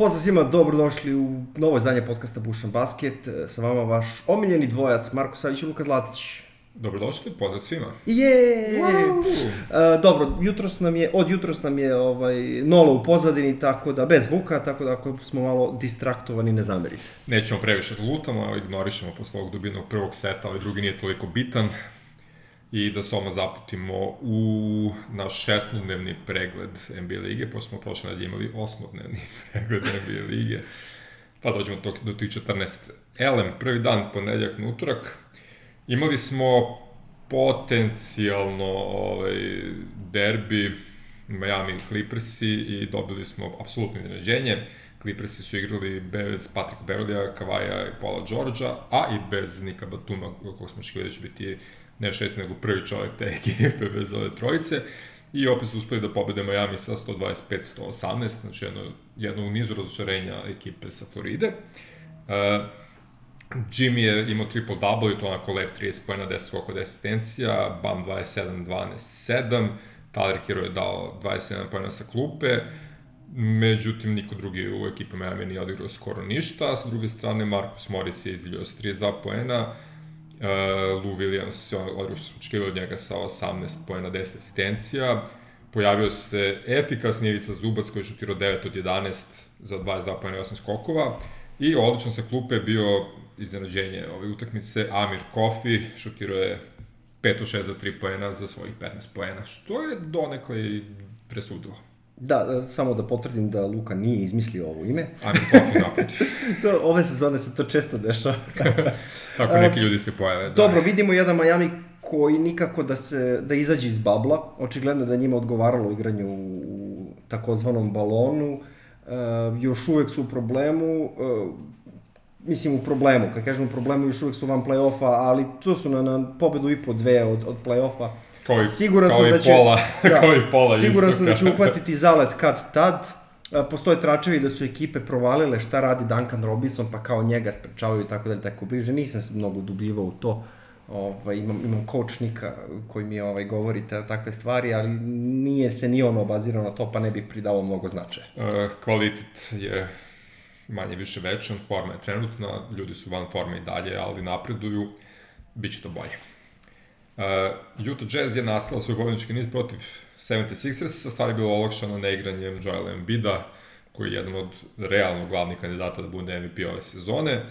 Pozdrav svima, dobrodošli u novo izdanje podcasta Bušan Basket. Sa vama vaš omiljeni dvojac Marko Savić i Luka Zlatić. Dobrodošli, pozdrav svima. Je! Uh, dobro, jutros nam je, od jutros nam je ovaj, Nolo u pozadini, tako da, bez zvuka, tako da ako smo malo distraktovani, ne zamerite. Nećemo previše da lutamo, ignorišemo posle ovog dubinog prvog seta, ali drugi nije toliko bitan. I da se odmah zaputimo u naš šestnodnevni pregled NBA lige, pošto smo prošle nedelje imali osmodnevni pregled NBA lige. Pa dođemo do, do tih 14. Elem, prvi dan, ponedeljak na utorak, Imali smo potencijalno ovaj, derbi Miami Clippersi i dobili smo apsolutno iznenađenje. Clippersi su igrali bez Patrika Beverlija, Kavaja i Paula Đorđa, a i bez Nika Batuma, kog smo škili da će biti ne šest, nego prvi čovjek te ekipe bez ove trojice. I opet su uspeli da pobede Miami sa 125-118, znači jedno, jedno u nizu razočarenja ekipe sa Floride. Uh, Jimmy je imao triple-double i to onako lep 30 pojena, 10 skoko, 10 asistencija, Bam 27, 12, 7, Tyler Hero je dao 27 pojena sa klupe, međutim niko drugi u ekipi Miami nije odigrao skoro ništa, sa druge strane Marcus Morris je izdivio sa 32 pojena, uh, Lou Williams se odigrao što očekivali od njega sa 18 pojena, 10 asistencija, pojavio se efikasni Ivica Zubac koji je šutirao 9 od 11 za 22 pojena i 8 skokova, I odličan sa klupe je bio iznenađenje ove utakmice. Amir Kofi šutirao je 5 6 za 3 poena za svojih 15 poena, što je donekle i presudilo. Da, da, samo da potvrdim da Luka nije izmislio ovo ime. Amir Kofi naprotiv. to, ove sezone se to često dešava. Tako neki ljudi se pojave. Da. Dobro, vidimo jedan Miami koji nikako da se da izađe iz babla. Očigledno da njima odgovaralo igranje u, u takozvanom balonu. Uh, još uvek su u problemu. Mislim u problemu, kad kažem u problemu još uvek su van play-offa, ali to su na, na pobedu i po dve od, od play-offa. Kao i, siguran kao sam i da će, pola, da, kao i pola Siguran sam da će uhvatiti zalet kad tad. Postoje tračevi da su ekipe provalile šta radi Duncan Robinson, pa kao njega sprečavaju i tako dalje, tako bliže. Nisam se mnogo dubljivao u to. Ovaj, imam, imam kočnika koji mi ovaj, govori te, takve stvari, ali nije se ni on obazirao na to, pa ne bi pridao mnogo značaja. Uh, kvalitet je manje više večan, forma je trenutna, ljudi su van forme i dalje, ali napreduju, bit će to bolje. Uh, Utah Jazz je nastala svoj pobednički niz protiv 76ers, stvari bilo olakšano neigranjem Joel Embida, koji je jedan od realno glavnih kandidata da bude MVP ove sezone.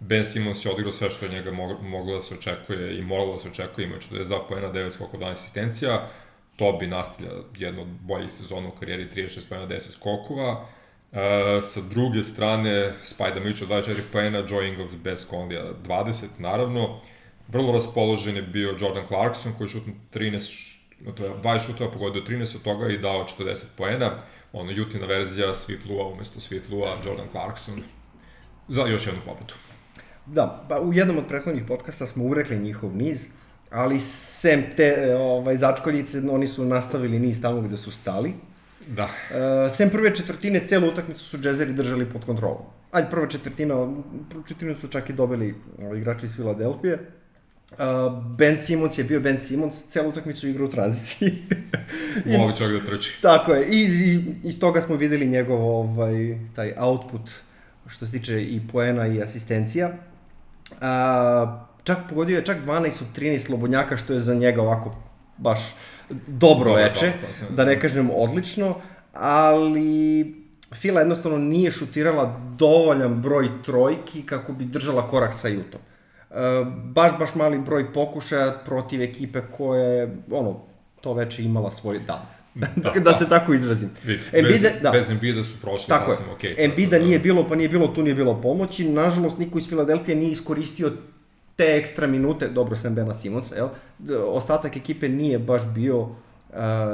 Ben Simmons je odigrao sve što je njega moglo da se očekuje i moralo da se očekuje, imao 42 poena, 9 skoko, 12 asistencija. To bi nastavlja jednu od boljih sezona u karijeri, 36 poena, 10 skokova. Uh, sa druge strane, Spajda Mitchell 24 poena, Joe Ingles bez Kondija 20, naravno. Vrlo raspoložen je bio Jordan Clarkson koji je šutno 13, to je 20 šutova pogodio 13 od toga i dao 40 poena. Ono, jutina verzija Sweet Lua umesto Sweet Lua, Jordan Clarkson za još jednu pobedu. Da, pa u jednom od prethodnih podcasta smo urekli njihov niz, ali sem te ovaj, začkoljice, oni su nastavili niz tamo gde su stali. Da. Uh, sem prve četvrtine, celu utakmicu su džezeri držali pod kontrolom. Ajde, prva četvrtina, prvu četvrtinu su čak i dobili ovaj, igrači iz Filadelfije. Uh, ben Simons je bio Ben Simons, celu utakmicu igra u tranziciji. Voli čak da trči. Tako je, i, i iz toga smo videli njegov ovaj, taj output što se tiče i poena i asistencija. Uh, čak pogodio je čak 12 od 13 slobodnjaka, što je za njega ovako baš dobro veče, da ne kažem odlično, ali Fila jednostavno nije šutirala dovoljan broj trojki kako bi držala korak sa Jutom. E, baš, baš mali broj pokušaja protiv ekipe koja je, ono, to veče imala svoj dan. Da, da, da se tako izrazim. Vidite, Embide, bez, da. bez Embida su prošli tako sasvim okej. Okay, Embida da, nije bilo, pa nije bilo, tu nije bilo pomoći. Nažalost, niko iz Filadelfije nije iskoristio te ekstra minute, dobro sem Bena Simonsa, jel? Ostatak ekipe nije baš bio uh,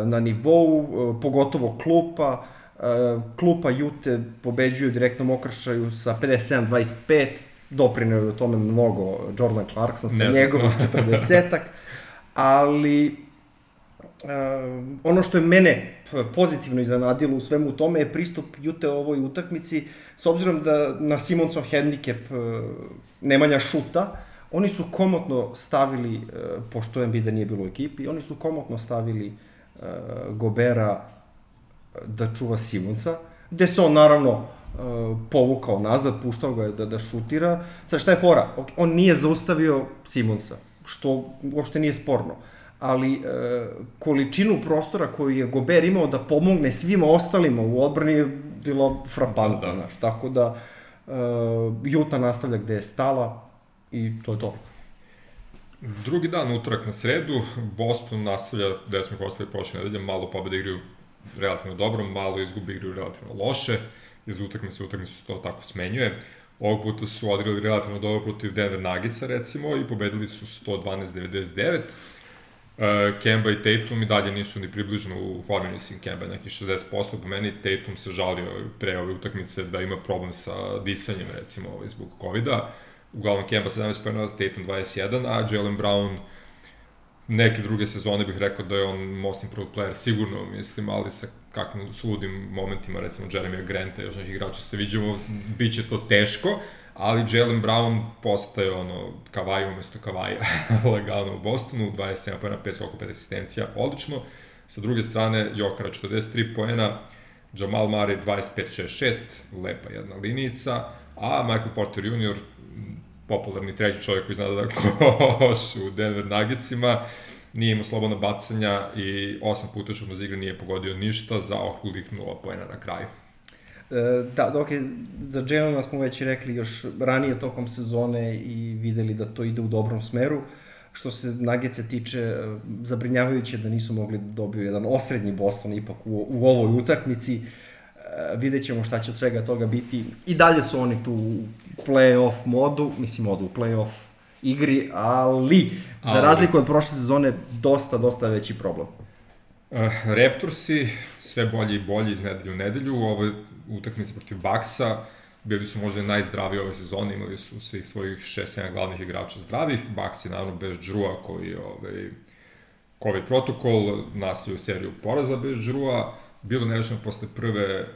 na nivou, uh, pogotovo klupa. Uh, klupa Jute pobeđuju direktnom okršaju sa 57-25, doprineo u tome mnogo Jordan Clarkson sa njegovim 40-ak, ali uh, ono što je mene pozitivno iznenadilo u svemu tome je pristup Jute ovoj utakmici, s obzirom da na Simonsov handicap uh, nemanja šuta, Oni su komotno stavili, e, pošto Embiida nije bilo u ekipi, oni su komotno stavili e, Gobera da čuva Simonsa, gde se on naravno uh, povukao nazad, puštao ga je da, da šutira. Sad šta je fora? On nije zaustavio Simonsa, što uopšte nije sporno ali e, količinu prostora koju je Gober imao da pomogne svima ostalima u odbrani je bilo frapantno, da. znaš, tako da e, Juta nastavlja gde je stala i to je to. Drugi dan, utorak na sredu, Boston nastavlja gde smo ostali prošle nedelje, malo pobeda igraju relativno dobro, malo izgubi igraju relativno loše, iz utakmice utakmice to tako smenjuje. Ovog puta su odigrali relativno dobro protiv Denver Nuggetsa recimo i pobedili su 112-99. Uh, Kemba i Tatum i dalje nisu ni približno u formi, mislim Kemba neki 60%, po meni Tatum se žalio pre ove utakmice da ima problem sa disanjem recimo ovaj, zbog COVID-a. Uglavnom Kemba 17 pojena, Tatum 21, a Jalen Brown neke druge sezone bih rekao da je on most improved player, sigurno mislim, ali sa kakvim suludim momentima, recimo Jeremy Granta, još nekih igrača se viđamo, bit će to teško, ali Jalen Brown postaje ono Kavaji umesto Kavaja lagano u Bostonu, 27 pojena, 5 skoku, 5 asistencija, odlično. Sa druge strane, Jokara 43 pojena, Jamal Murray 25-6-6, lepa jedna linijica, a Michael Porter Jr., popularni treći čovjek koji zna da koš u Denver Nuggetsima, nije imao slobodna bacanja i osam puta što iz igre nije pogodio ništa za okulih 0 pojena na kraju. E, da, je za Jelena smo već rekli još ranije tokom sezone i videli da to ide u dobrom smeru. Što se Nagice tiče, e, zabrinjavajuće da nisu mogli da dobiju jedan osrednji Boston ipak u, u ovoj utakmici. E, vidjet ćemo šta će od svega toga biti. I dalje su oni tu u play-off modu, mislim modu u play-off igri, ali za razliku od prošle sezone dosta, dosta veći problem. Uh, Raptorsi sve bolji i bolji iz nedelju u nedelju. Ovo utakmice protiv Baksa, bili su možda najzdraviji ove sezone, imali su svih svojih 6-7 glavnih igrača zdravih, Baks je naravno bez Džrua koji je ovaj, COVID protokol, nasilju seriju poraza bez Džrua, bilo nerešeno posle prve, e,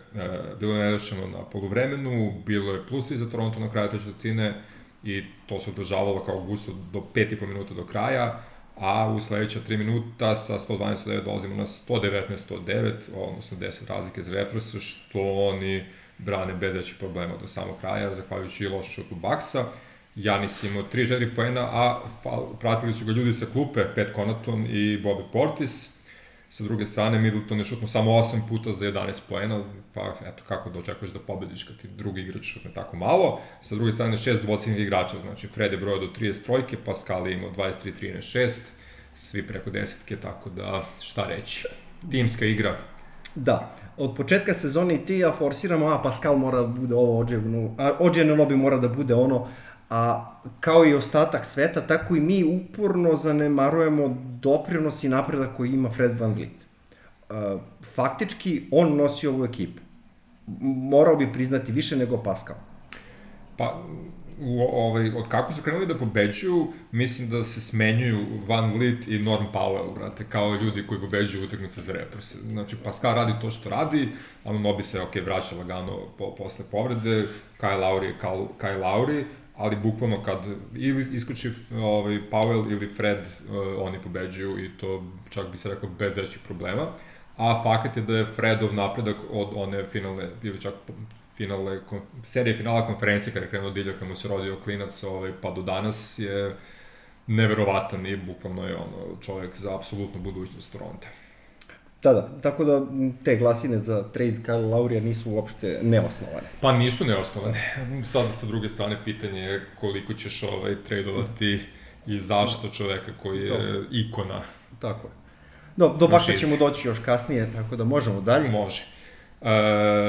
bilo nerešeno na poluvremenu, bilo je plus 3 za Toronto na kraju četvrtine i to se održavalo kao gusto do 5,5 minuta do kraja, a u sledeća 3 minuta sa 112.9 dolazimo na 119.9, odnosno 10 razlike za retrose, što oni brane bez većih problema do samog kraja, zahvaljujući i lošu šutu Baksa. Janis imao 3-4 poena, a pratili su ga ljudi sa klupe, Pet Konaton i Bobby Portis, Sa druge strane, Middleton je šutno samo 8 puta za 11 poena, pa eto kako da očekuješ da pobediš kad ti drugi igrač šutne tako malo. Sa druge strane, šest dvocinih igrača, znači Fred je brojao do 30 trojke, Pascal je imao 23, 13, 6, svi preko desetke, tako da šta reći. Timska igra, Da, od početka sezone ti ja forsiramo, a Pascal mora da bude ovo, ođevno lobby mora da bude ono, a kao i ostatak sveta, tako i mi uporno zanemarujemo doprinos i napredak koji ima Fred Van Vliet. Uh, faktički, on nosi ovu ekipu. Morao bi priznati više nego Pascal. Pa, u, ovaj, od kako su krenuli da pobeđuju, mislim da se smenjuju Van Vliet i Norm Powell, brate, kao ljudi koji pobeđuju utakmice za Raptors. Znači, Pascal radi to što radi, ono Nobi se, ok, vraća lagano po, posle povrede, Kyle Lowry je Kyle Lowry, ali bukvalno kad ili isključi ovaj, Powell ili Fred, uh, oni pobeđuju i to čak bi se rekao bez većih problema. A fakat je da je Fredov napredak od one finalne, ili čak finale, serije finala konferencije kada je krenuo Dilja, kada mu se rodio klinac, ovaj, pa do danas je neverovatan i bukvalno je ono, čovjek za apsolutnu budućnost Toronto. Da, da, tako da te glasine za trade Kyle Laurija nisu uopšte neosnovane. Pa nisu neosnovane. Sad sa druge strane pitanje je koliko ćeš ovaj tradovati i zašto čoveka koji je to. ikona. Tako je. Do, do Baksa ćemo doći još kasnije, tako da možemo dalje. Može. Uh,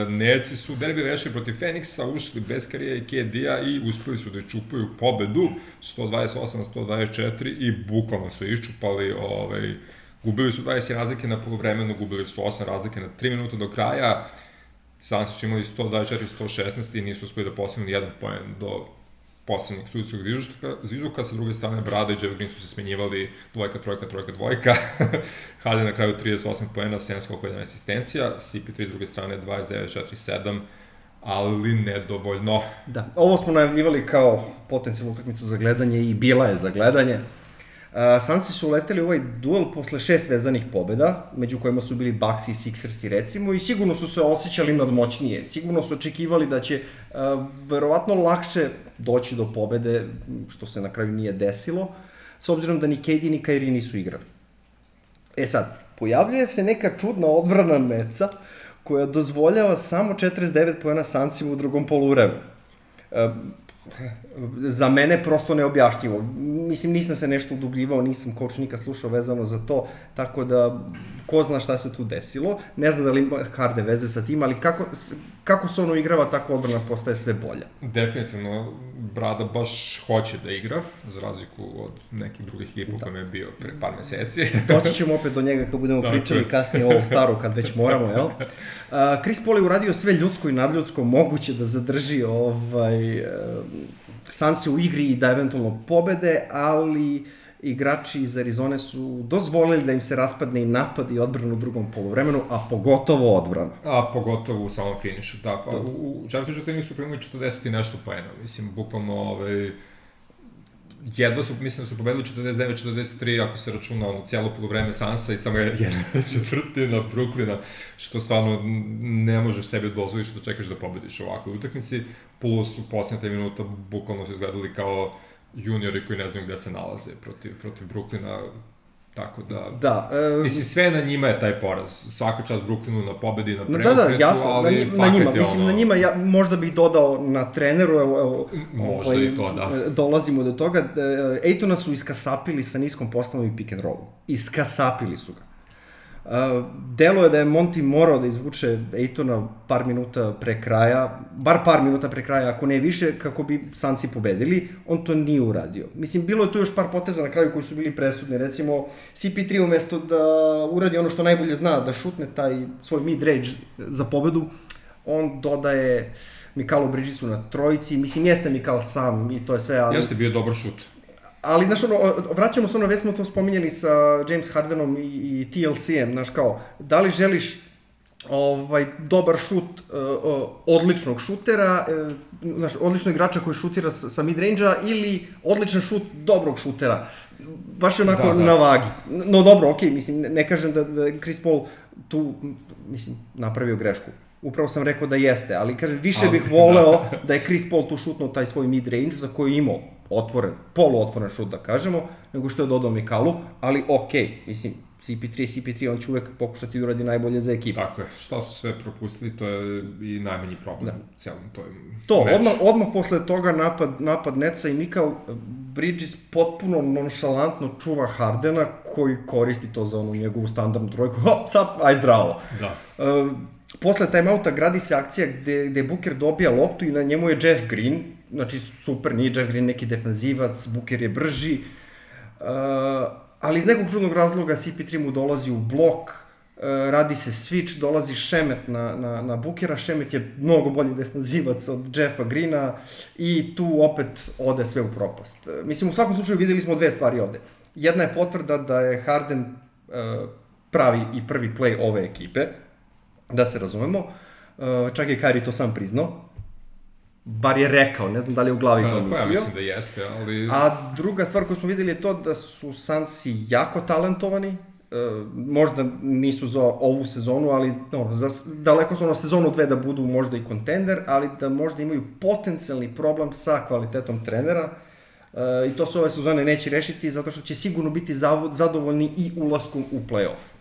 Neci su derbi rešili protiv Feniksa, ušli bez Karija i KD-a i uspeli su da čupaju pobedu 128 na 124 i bukvalno su iščupali ovaj, Gubili su 20 razlike na polovremenu, gubili su 8 razlike na 3 minuta do kraja. Sansi su imali 124 116 i nisu uspeli da postignu jedan poen do poslednjeg sudijskog zvižuka, sa druge strane Brada i Jeff Green su se smenjivali dvojka, trojka, trojka, dvojka. Harden na kraju 38 poena, 7 skoko 11 asistencija, CP3 s druge strane 29, 4, 7, ali nedovoljno. Da, ovo smo najavljivali kao potencijalnu utakmicu za gledanje i bila je za gledanje. Sansi su leteli ovaj duel posle šest vezanih pobeda, među kojima su bili Bucks i Sixersi recimo, i sigurno su se osjećali nadmoćnije. Sigurno su očekivali da će uh, verovatno lakše doći do pobede, što se na kraju nije desilo, s obzirom da ni KD ni Kyrie nisu igrali. E sad, pojavljuje se neka čudna odbrana Meca, koja dozvoljava samo 49 pojena Sansima u drugom poluvremenu. Uh, za mene prosto neobjašnjivo. Mislim, nisam se nešto udubljivao, nisam kočnika slušao vezano za to, tako da ko zna šta se tu desilo. Ne znam da li ima harde veze sa tim, ali kako, kako se ono igrava, tako odbrana postaje sve bolja. Definitivno, Brada baš hoće da igra, za razliku od nekih drugih ekipa da. je bio pre par meseci. Doći ćemo opet do njega kad budemo dakle. pričali kasnije o staru, kad već moramo, jel? Uh, Chris Paul je uradio sve ljudsko i nadljudsko moguće da zadrži ovaj, uh, Sanse u igri i da eventualno pobede, ali igrači iz Arizone su dozvolili da im se raspadne i napad i odbrana u drugom polovremenu, a pogotovo odbrana. A pogotovo u samom finišu, da. Pa, u, u Čartu su primili 40 i nešto poena, mislim, bukvalno ovaj, jedva su, mislim da su pobedili 49-43, ako se računa ono cijelo polovreme Sansa i samo jedna četvrtina Bruklina, što stvarno ne možeš sebi dozvoliš da čekaš da pobediš u ovakvoj utakmici, plus u posljednje minuta bukvalno su izgledali kao juniori koji ne znaju gde se nalaze protiv, protiv Bruklina, Tako da, da e, mislim, sve na njima je taj poraz. Svaka čast Brooklynu na pobedi, na preokretu, da, da, jasno, ali na, njima, na njima, mislim, ono... na njima, ja, možda bih dodao na treneru, evo, evo možda ovaj, i to, da. Dolazimo do toga, Ejtona su iskasapili sa niskom postavom i pick and rollom. Iskasapili su ga. Delo je da je Monty morao da izvuče Ejtona par minuta pre kraja, bar par minuta pre kraja, ako ne više, kako bi Sanci pobedili. On to nije uradio. Mislim, bilo je tu još par poteza na kraju koji su bili presudni. Recimo, CP3 umesto da uradi ono što najbolje zna, da šutne taj svoj mid-range za pobedu, on dodaje Mikalu Bridgesu na trojici. Mislim, jeste Mikal sam i to je sve, ali... Jeste bio dobar šut ali, znaš, ono, vraćamo se ono, već smo to spominjali sa James Hardenom i, i TLC-em, znaš, kao, da li želiš ovaj, dobar šut uh, odličnog šutera, uh, znaš, odličnog igrača koji šutira sa, sa mid-range-a ili odličan šut dobrog šutera. Baš je onako da, da. na vagi. No dobro, okej, okay, mislim, ne, ne kažem da, da Chris Paul tu, mislim, napravio grešku. Upravo sam rekao da jeste, ali kažem, više ali, bih voleo da. da je Chris Paul tu šutnuo taj svoj mid-range za koji je imao otvoren, poluotvoren šut da kažemo, nego što je dodao Mikalu, ali okej, okay, mislim, CP3 CP3, on će uvek pokušati da uradi najbolje za ekipu. Tako je, šta su sve propustili, to je i najmanji problem da. u celom toj To, meč. odmah, odmah posle toga napad, napad Neca i Mikal Bridges potpuno nonšalantno čuva Hardena koji koristi to za onu njegovu standardnu trojku. Hop, sad, aj zdravo. Da. Uh, posle timeouta gradi se akcija gde, gde Booker dobija loptu i na njemu je Jeff Green, znači super, nije Jeff Green neki defenzivac, Booker je brži, uh, ali iz nekog čudnog razloga CP3 mu dolazi u blok, uh, radi se switch, dolazi Šemet na, na, na Bookera, Šemet je mnogo bolji defenzivac od Jeffa Greena i tu opet ode sve u propast. Uh, mislim, u svakom slučaju videli smo dve stvari ovde. Jedna je potvrda da je Harden uh, pravi i prvi play ove ekipe, da se razumemo, uh, čak je Kyrie to sam priznao, bar je rekao, ne znam da li je u glavi to mislio. Pa ja mislim da jeste, ali... A druga stvar koju smo videli je to da su Sansi jako talentovani, e, možda nisu za ovu sezonu, ali no, za, daleko su ono sezonu dve da budu možda i kontender, ali da možda imaju potencijalni problem sa kvalitetom trenera, e, i to se ove sezone neće rešiti zato što će sigurno biti zadovoljni i ulaskom u play-off.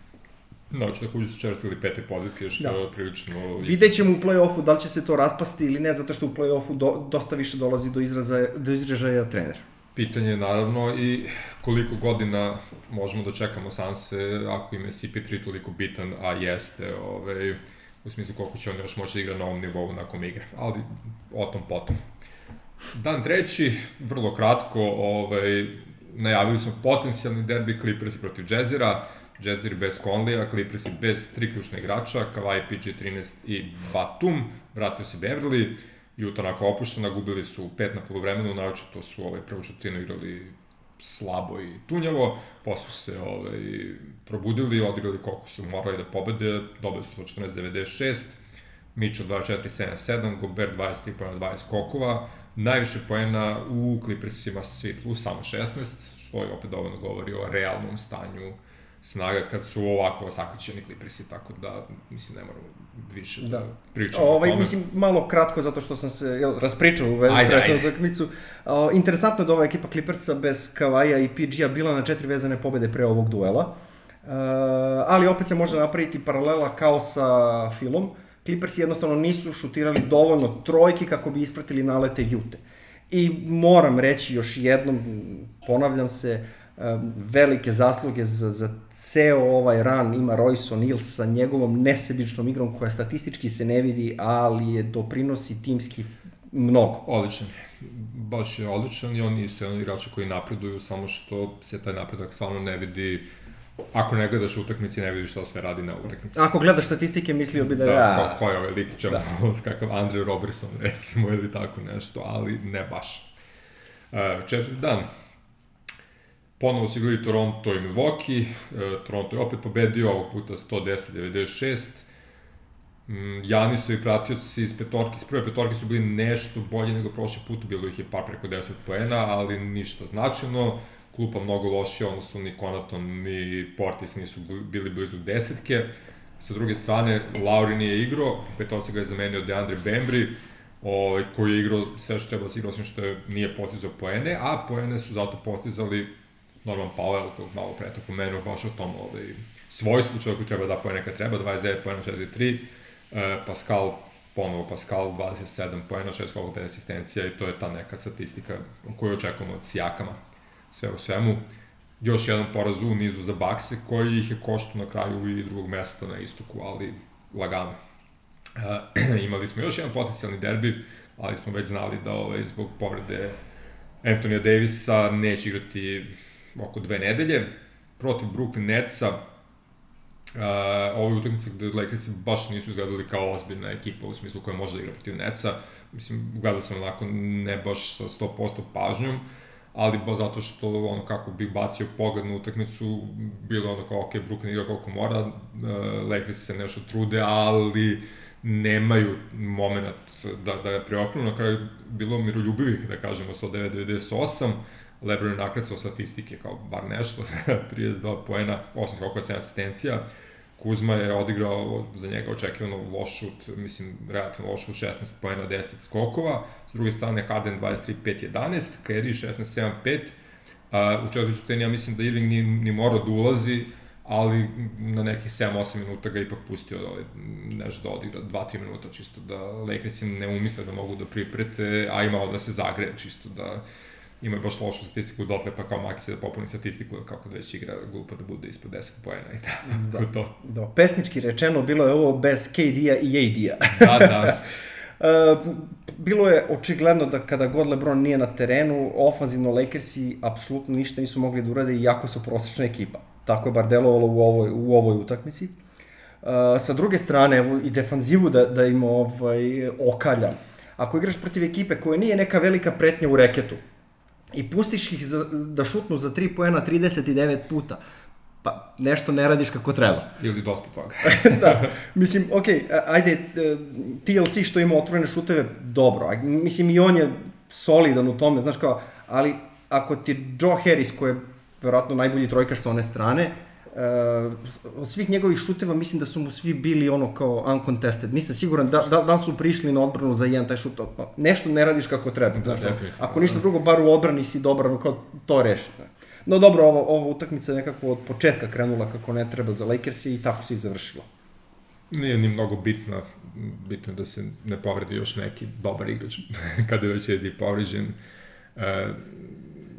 Da, će da uđu sa četvrte ili pete pozicije, što da. je prilično... Vidjet ćemo u play-offu da li će se to raspasti ili ne, zato što u play-offu do, dosta više dolazi do, izraza, do izražaja trener. Pitanje je naravno i koliko godina možemo da čekamo Sanse ako im je CP3 toliko bitan, a jeste, ovaj, u smislu koliko će on još moći da igra na ovom nivou nakon igre, ali o tom potom. Dan treći, vrlo kratko, ovaj, najavili smo potencijalni derbi Clippers protiv Jazzera, Jazzir bez Conleya, Clippersi bez tri ključne igrača, Kawhi, PG-13 i Batum, vratio se Beverly, Utah onako opuštena, gubili su pet na polovremenu, naoče to su ovaj, prvu četvrtinu igrali slabo i tunjavo, posle se ovaj, probudili, odigrali koliko su morali da pobede, dobili su 14-96, Mitchell 24-7-7, Gobert 23 pojena 20 kokova, najviše poena u Clippersima svitlu, samo 16, što je opet dovoljno govori o realnom stanju snaga kad su ovako sakrićeni Clippersi, tako da, mislim, ne moramo više da, da pričamo ovaj, o tome. Mislim, malo kratko, zato što sam se jel, raspričao u prethodnu zakmicu. Uh, interesantno je da ova ekipa Clippersa bez Kavaja i PG-a bila na četiri vezane pobede pre ovog duela. Uh, ali opet se može napraviti paralela kao sa Filom. Clippersi jednostavno nisu šutirali dovoljno trojki kako bi ispratili nalete Jute. I moram reći još jednom, ponavljam se, velike zasluge za, za ceo ovaj ran ima Royce O'Neal sa njegovom nesebičnom igrom koja statistički se ne vidi, ali je doprinosi timski mnogo. Odličan baš je odličan i on je isto jedan igrača koji napreduju, samo što se taj napredak stvarno ne vidi Ako ne gledaš utakmici, ne vidiš šta sve radi na utakmici. Ako gledaš statistike, mislio bi da je... Da, ko, ko je ovaj lik, ćemo, da. kakav Andre Robertson, recimo, ili tako nešto, ali ne baš. Uh, četvrti dan, Ponovo su igrali Toronto i Milwaukee, e, Toronto je opet pobedio, ovog puta 110-96. Mm, Janisovi pratioci iz petorke, iz prve petorke su bili nešto bolji nego prošli put, bilo ih je par preko 10 poena, ali ništa značajno. Klupa mnogo lošija, odnosno ni Konaton ni Portis nisu bili blizu desetke. Sa druge strane, Lauri nije igrao, petorci ga je zamenio Deandre Bembry, ovaj, koji je igrao sve što treba da se igra, osim što je, nije postizao poene, a poene su zato postizali Norman Powell, kog malo pre to pomenuo, baš o tom ovaj, svojstvu čovjeku treba da poje neka treba, 29 pojena 4-3, e, Pascal, ponovo Pascal, 27 pojena, 6 skokova, 5 asistencija i to je ta neka statistika koju očekujemo od Sijakama. Sve u svemu, još jedan poraz u nizu za Bakse, koji ih je koštu na kraju i drugog mesta na istoku, ali lagano. E, imali smo još jedan potencijalni derbi, ali smo već znali da ovaj, zbog povrede Antonija Davisa neće igrati oko dve nedelje, protiv Brooklyn Netsa, Uh, ove utakmice gde Lakersi baš nisu izgledali kao ozbiljna ekipa u smislu koja može da igra protiv Netsa. Mislim, gledao sam onako ne baš sa 100% pažnjom, ali baš zato što ono kako bi bacio pogled na utakmicu, bilo ono kao, ok, Brooklyn igra koliko mora, uh, Lakersi se nešto trude, ali nemaju moment da, da ga preokrenu. Na kraju bilo miroljubivih, da kažemo, 109-98, Lebron je nakrecao statistike kao bar nešto, 32 poena, 8 skokova, 7 asistencija. Kuzma je odigrao za njega očekivano loš šut, mislim, relativno loš šut, 16 poena, 10 skokova. S druge strane, Harden 23, 5, 11, Kairi 16, 7, 5. Uh, u četvrtu šuteni, ja mislim da Irving ni, ni morao da ulazi, ali na nekih 7-8 minuta ga ipak pustio da, ovaj, nešto da odigra 2-3 minuta, čisto da Lakersi ne umisle da mogu da priprete, a imao da se zagreje, čisto da ima baš lošu statistiku dotle, pa kao Maxi da popuni statistiku, kako da već igra glupo da bude ispod 10 poena i tako da, to. Da, pesnički rečeno, bilo je ovo bez KD-a i AD-a. da, da. Uh, bilo je očigledno da kada god LeBron nije na terenu, ofanzivno Lakersi apsolutno ništa nisu mogli da urade, iako su prosečna ekipa. Tako je bar delovalo u ovoj, u ovoj utakmici. Uh, sa druge strane, evo i defanzivu da, da im ovaj, okalja. Ako igraš protiv ekipe koja nije neka velika pretnja u reketu, i pustiš ih za, da šutnu za 3 poena 39 puta, pa nešto ne radiš kako treba. Ili dosta toga. da, mislim, ok, ajde, e, TLC što ima otvorene šuteve, dobro, mislim i on je solidan u tome, znaš kao, ali ako ti Joe Harris, koji je verovatno najbolji trojkaš sa one strane, od svih njegovih šuteva mislim da su mu svi bili ono kao uncontested. Nisam siguran da, da, da su prišli na odbranu za jedan taj šut. Nešto ne radiš kako treba. Da, znaš, ako ništa drugo, bar u odbrani si dobar, kao to reši. No dobro, ova, ova utakmica je nekako od početka krenula kako ne treba za Lakers i tako se i završila. Nije ni mnogo bitno, bitno da se ne povredi još neki dobar igrač kada je već je povređen. E,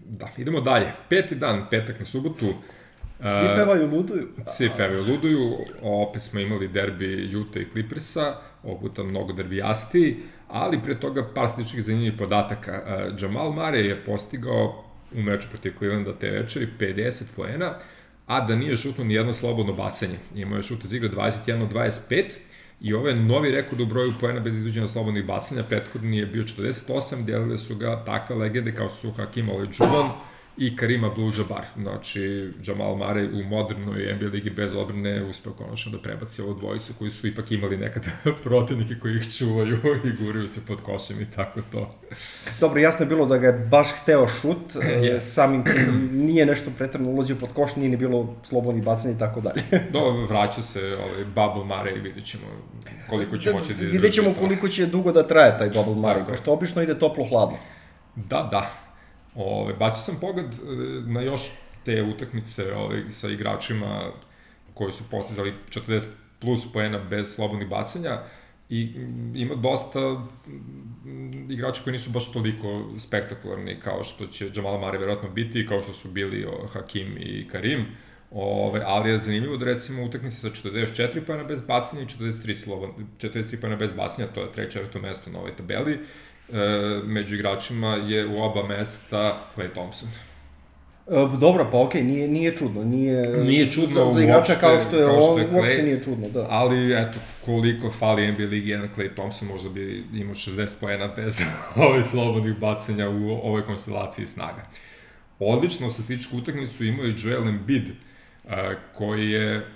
da, idemo dalje. Peti dan, petak na subotu, Svi pevaju luduju. Svi pevaju luduju, opet smo imali derbi Juta i Clippersa, ovog puta mnogo derbijastiji, ali pre toga par sličnih zanimljivih podataka. Jamal Mare je postigao u meču protiv Clevelanda te večeri 50 poena, a da nije šutno ni jedno slobodno bacanje. Imao je šut iz igre 21-25 i ovo je novi rekord u broju poena bez izvođenja slobodnih bacanja. Prethodni je bio 48, delile su ga takve legende kao su Hakim Olajuwon, i Karima Abdul-Jabbar. Znači, Jamal Murray u modernoj NBA ligi bez obrne uspeo konačno da prebaci ovu dvojicu koji su ipak imali nekada protivnike koji ih čuvaju i guraju se pod košem i tako to. Dobro, jasno je bilo da ga je baš hteo šut, yes. samim tim nije nešto pretrano ulazio pod koš, nije ni bilo slobodnih bacanja i tako dalje. Do, vraća se ovaj, Bubble Murray i vidjet ćemo koliko će da, moći da Vidjet ćemo koliko će dugo da traje taj Bubble Murray, pošto obično ide toplo-hladno. Da, da. Ove, bacio sam pogled e, na još te utakmice ove, sa igračima koji su postizali 40 plus poena bez slobodnih bacanja i mm, ima dosta mm, igrača koji nisu baš toliko spektakularni kao što će Jamal Murray verovatno biti, kao što su bili Hakim i Karim. Ove, ali je zanimljivo da recimo utakmice sa 44 pojena bez bacanja i 43, slobodan, 43 pojena bez bacanja, to je treće mesto na ovoj tabeli među igračima je u oba mesta Clay Thompson. E, dobro, pa okej, okay, nije, nije čudno, nije, nije čudno za, za igrača uopšte, kao što je kao što je Clay, uopšte nije čudno, da. Ali, eto, koliko fali NBA ligi jedan Clay Thompson, možda bi imao 60 poena bez ovih slobodnih bacanja u ovoj konstelaciji snaga. Odlično statičku utakmicu imao je Joel Embiid, uh, koji je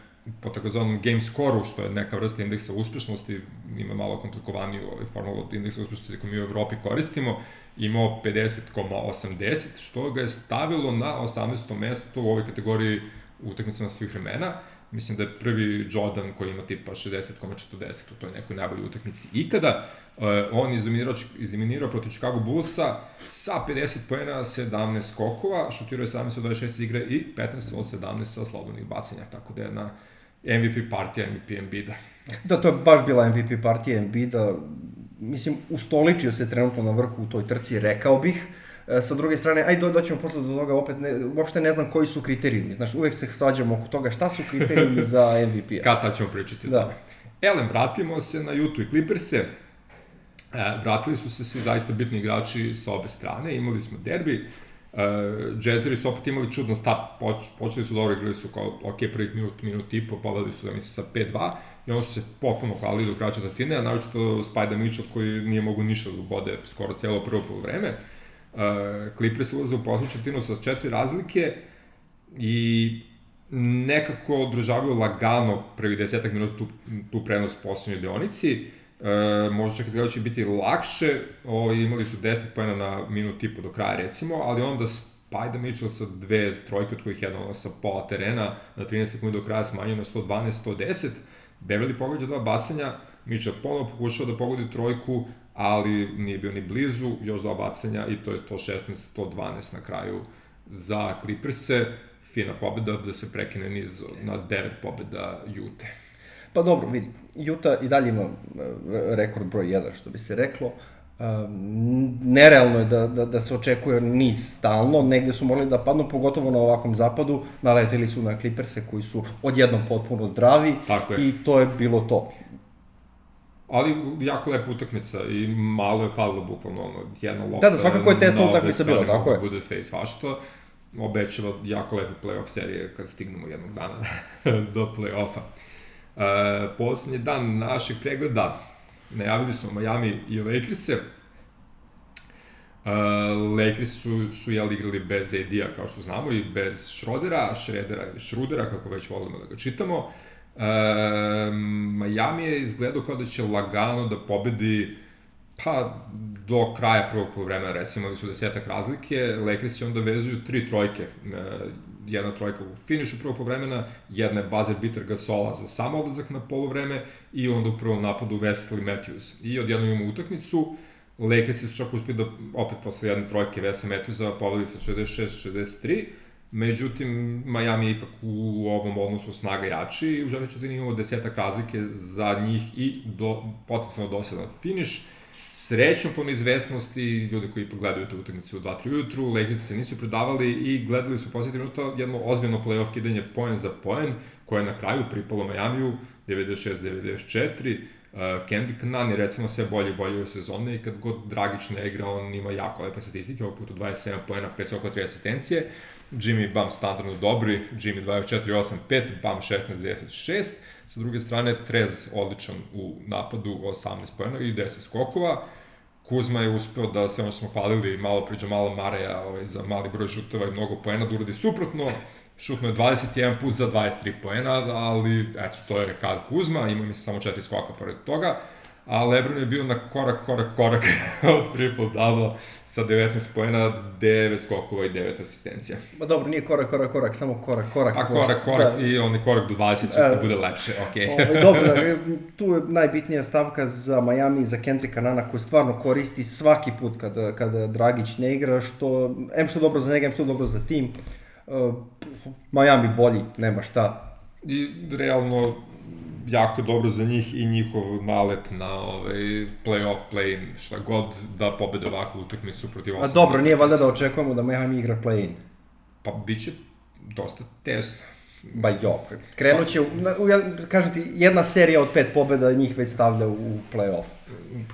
po takozvanom game score-u, što je neka vrsta indeksa uspešnosti, ima malo komplikovaniju ovaj formulu indeksa uspešnosti koju mi u Evropi koristimo, imao 50,80, što ga je stavilo na 18. mesto u ovoj kategoriji utakmicama svih vremena. Mislim da je prvi Jordan koji ima tipa 60,40 u toj nekoj najboljoj utakmici ikada. Uh, on izdominirao, izdominirao protiv Chicago Bullsa sa 50 poena, 17 skokova, šutirao je 17 od 26 igre i 15 od 17 sa slobodnih bacanja, tako da je na MVP partija MVP Embiida. Da, to je baš bila MVP partija Embiida. Mislim, ustoličio se trenutno na vrhu u toj trci, rekao bih. E, sa druge strane, ajde doćemo posle do toga, opet ne, uopšte ne znam koji su kriterijumi. Znaš, uvek se svađamo oko toga šta su kriterijumi za MVP-a. Kada ćemo pričati da. o tome. Elem, vratimo se na YouTube Clippers-e. E, vratili su se svi zaista bitni igrači sa obe strane. Imali smo derbi. Uh, Jazzeri su opet imali čudan start, Poč, počeli su dobro, igrali su kao, ok, prvih minut, minut i po, poveli su, da mislim, sa 5-2, i onda su se potpuno hvalili do kraća tatine, a naočito Spajda Mitchell koji nije mogu ništa da bode skoro celo prvo vreme. Uh, Clippers ulaze u poslednju četvrtinu sa četiri razlike i nekako održavaju lagano prvi desetak minuta tu, tu prenos u poslednjoj deonici. E, možda čak izgleda da će biti lakše, ovaj, imali su 10 pojena na minut i po do kraja recimo, ali onda Spajda Mitchell sa dve trojke, od kojih jedna sa pola terena na 13 sekundi do kraja smanjio na 112-110, Beverly pogađa dva bacanja, Mitchell ponovo pokušao da pogodi trojku, ali nije bio ni blizu, još dva bacanja i to je 116-112 na kraju za Clippers-e. Fina pobeda da se prekine niz na 9 pobeda Jute. Pa dobro, vidi, Juta i dalje ima e, rekord broj 1, što bi se reklo. Um, nerealno je da, da, da se očekuje niz stalno, negde su morali da padnu, pogotovo na ovakvom zapadu, naleteli su na Clippers-e koji su odjednom potpuno zdravi i to je bilo to. Ali jako lepa utakmica i malo je falilo bukvalno ono, jedna lopta. Da, da, svakako je tesna utakmica bila, tako je. Bude sve i svašta. Obećava jako lepe playoff serije kad stignemo jednog dana do playoffa. Uh, poslednji dan našeg pregleda najavili smo Miami i Lakers-e. Uh, Lakers su, su jel igrali bez AD-a, kao što znamo, i bez Schrodera, Schroedera ili Schrudera, kako već volimo da ga čitamo. Uh, Miami je izgledao kao da će lagano da pobedi pa do kraja prvog polovremena recimo da su desetak razlike, Lakers onda vezuju tri trojke. Uh, jedna trojka u finišu prvog povremena, jedna je buzzer beater Gasola za samo odlazak na polovreme i onda u prvom napadu Wesley Matthews. I odjedno imamo utakmicu, Lakers su čak uspili da opet posle jedne trojke Wesley Matthewsa pobedi sa 66-63, Međutim, Miami je ipak u ovom odnosu snaga jači i u žele četvrtini imamo desetak razlike za njih i do, potencijalno dosadan finiš. Srećom po neizvestnosti, ljudi koji pogledaju te utakmice u 2-3 ujutru, Lakers se nisu predavali i gledali su posljednji minuta jedno ozbiljno playoff kidanje poen za poen, koje je na kraju pripalo Majamiju 96-94. Uh, Kendrick Nunn je recimo sve bolje i bolje u sezone i kad god Dragić ne igra, on ima jako lepe statistike, ovog puta 27 poena, 5 oko 3 asistencije. Jimmy Bam standardno dobri, Jimmy 24-8-5, Bam 16-10-6. Sa druge strane, Trez odličan u napadu, 18 pojena i 10 skokova. Kuzma je uspeo da sve ono smo hvalili malo priđa malo Mareja ovaj, za mali broj šuteva i mnogo poena da uradi suprotno. Šutno je 21 put za 23 poena, ali eto, to je kad Kuzma, ima mi se samo četiri skoka pored toga a Lebron je bio na korak, korak, korak od triple-double sa 19 pojena, 9 skokova i 9 asistencija. Ma dobro, nije korak, korak, korak, samo korak, korak. A korak, korak da. i on je korak do 20, čisto da bude lepše, okej. Okay. Ove, dobro, da, tu je najbitnija stavka za Miami i za Kendricka Nana koji stvarno koristi svaki put kada, kada Dragić ne igra, što, em što dobro za njega, em što dobro za tim. Uh, Miami bolji, nema šta. I realno, jako dobro za njih i njihov nalet na ovaj play-off play-in, šta god da pobede ovakvu utakmicu protiv A dobro, nije valjda da očekujemo da Miami igra play-in. Pa biće dosta tesno. Ba jo, krenut će, u, ja, kažem ti, jedna serija od pet pobeda njih već stavlja u play-off.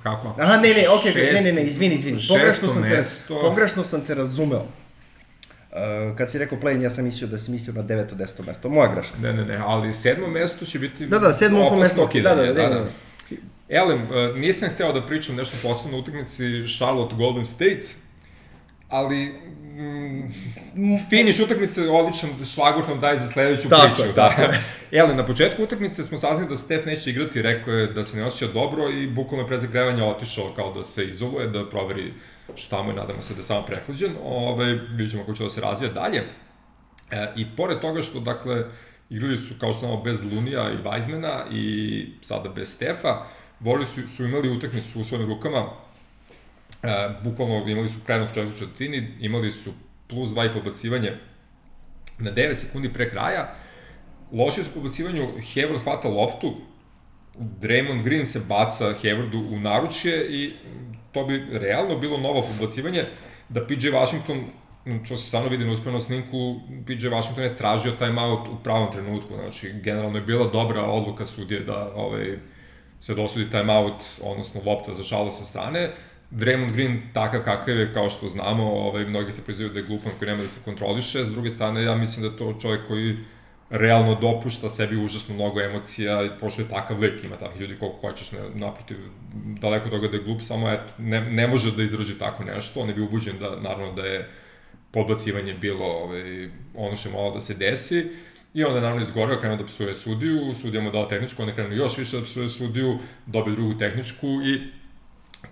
Kako? Aha, ne, ne, okej, okay, ne, ne, ne, izvini, izvini. Pogrešno sam, te, pogrešno sam te razumeo. Uh, kad si rekao play ja sam mislio da si mislio na 9. 10. mesto. Moja greška. Ne, ne, ne, ali sedmo mesto će biti... Da, da, sedmo opasno mesto, okay, da, da, da, da, da. Elem, uh, nisam hteo da pričam nešto posebno u utakmici Charlotte Golden State, ali mm, finiš utakmice odličan šlagvort nam daje za sledeću tako, priču. Tako. Da. Ele, na početku utakmice smo saznali da Stef neće igrati, rekao je da se ne osjeća dobro i bukvalno pre zagrevanja otišao kao da se izoluje, da proveri šta mu je, nadamo se da je samo prehlađen, ove, vidjet ćemo kako će da se razvija dalje. E, I pored toga što, dakle, igrali su kao što znamo bez Lunija i Weizmana i sada bez Stefa, Voli su, su imali utakmicu u svojim rukama, e, bukvalno imali su prednost četvrtu četvrtini, imali su plus 2 i pobacivanje na 9 sekundi pre kraja, loši su pobacivanju, Hayward hvata loptu, Draymond Green se baca Haywardu u naručje i to bi realno bilo novo pobacivanje, da PJ Washington što se stvarno vidi na uspjenu snimku, PJ Washington je tražio timeout u pravom trenutku, znači generalno je bila dobra odluka sudije da ovaj, se dosudi timeout, odnosno lopta za šalo sa strane. Draymond Green takav kakav je, kao što znamo, ovaj, mnogi se prizivaju da je glupan koji nema da se kontroliše, s druge strane ja mislim da to čovjek koji realno dopušta sebi užasno mnogo emocija, pošto je takav lik, ima takvih ljudi koliko hoćeš, ne, naprotiv, daleko toga da je glup, samo eto, ne, ne može da izraži tako nešto, on je bio ubuđen da, naravno, da je podbacivanje bilo ovaj, ono što je malo da se desi, I onda je naravno izgoreo, krenuo da psuje sudiju, sudija mu dao tehničku, onda je krenuo još više da psuje sudiju, dobio drugu tehničku i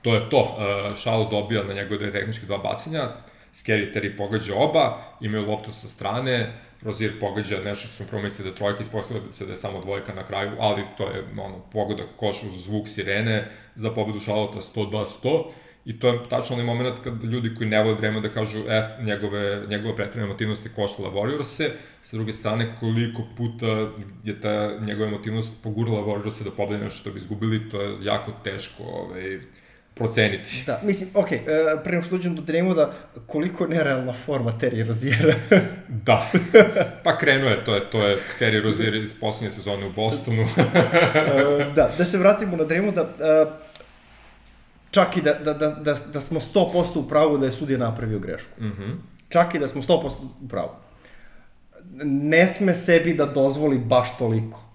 to je to. Uh, Šalo dobija na njegove dve tehničke dva bacanja, Scary Terry pogađa oba, imaju loptu sa strane, Rozier pogađa nešto što smo prvo mislili da trojka, ispostavlja se da je samo dvojka na kraju, ali to je ono, pogodak koš uz zvuk sirene za pobedu Šalota 102-100. I to je tačno onaj moment kad ljudi koji ne vole vreme da kažu, e, njegove, njegove pretredne emotivnosti koštala Warriors-e, sa druge strane, koliko puta je ta njegova emotivnost pogurala Warriors-e da pobede nešto što bi izgubili, to je jako teško ovaj, proceniti. Da, mislim, ok, uh, pre nego što dođem do Dreymoda, koliko je nerealna forma Terry Roziera? da, pa krenuo je, to je, to je Terry Rozier iz poslednje sezone u Bostonu. uh, da, da se vratimo na Dreymoda, uh, čak i da, da, da, da, da smo 100% u pravu da je sudija napravio grešku. Mm -hmm. Čak i da smo 100% u pravu. Ne sme sebi da dozvoli baš toliko.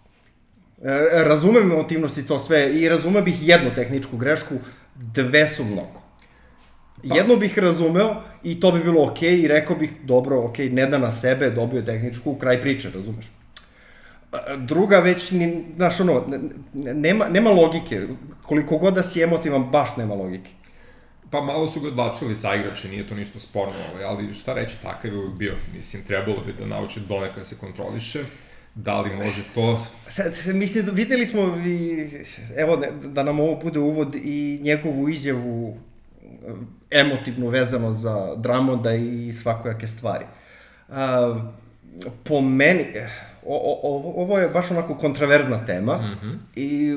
E, razumem emotivnosti to sve i razume bih jednu tehničku grešku, dve su mnogo. Pa. Jedno bih razumeo i to bi bilo okej okay, i rekao bih, dobro, okej, okay, ne da na sebe, dobio tehničku, kraj priče, razumeš? Druga već, ni, znaš, ono, nema, nema logike. Koliko god da si emotivan, baš nema logike. Pa malo su ga odlačili sa igrače, nije to ništa sporno, ali šta reći, takav je bio. Mislim, trebalo bi da nauči donekle da se kontroliše. Da li može to? Mislim, videli smo i, evo, da nam ovo bude uvod i njegovu izjavu eh, emotivnu vezano za Dramonda i svakojake stvari. Po meni, o, o, ovo je baš onako kontraverzna tema mm -hmm. i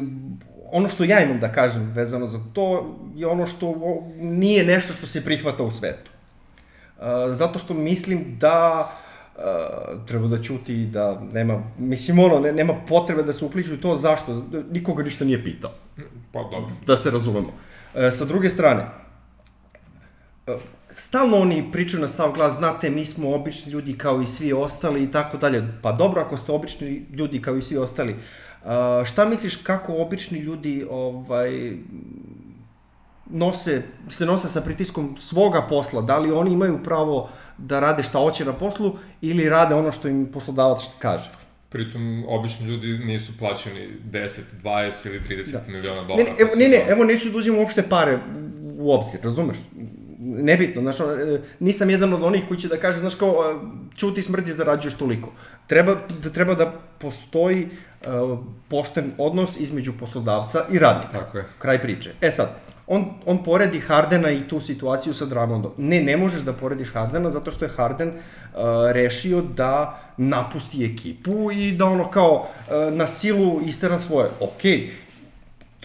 ono što ja imam da kažem vezano za to je ono što nije nešto što se prihvata u svetu. Zato što mislim da uh, treba da ćuti da nema, mislim ono, ne, nema potrebe da se upliču to, zašto? Nikoga ništa nije pitao. Pa dobro. Da se razumemo. Uh, sa druge strane, uh, stalno oni pričaju na sav glas, znate, mi smo obični ljudi kao i svi ostali i tako dalje. Pa dobro, ako ste obični ljudi kao i svi ostali, uh, šta misliš kako obični ljudi ovaj, nose, se nose sa pritiskom svoga posla, da li oni imaju pravo da rade šta hoće na poslu ili rade ono što im poslodavac kaže. Pritom, obično ljudi nisu plaćeni 10, 20 ili 30 da. miliona dolara. Ne, evo, ne, ne, evo neću da uzim uopšte pare u obzir, razumeš? Nebitno, znaš, nisam jedan od onih koji će da kaže, znaš kao, čuti smrti zarađuješ toliko. Treba da, treba da postoji uh, pošten odnos između poslodavca i radnika. Tako je. Kraj priče. E sad, on, on poredi Hardena i tu situaciju sa Dragondom. Ne, ne možeš da porediš Hardena zato što je Harden uh, rešio da napusti ekipu i da ono kao uh, na silu istera svoje. Okej,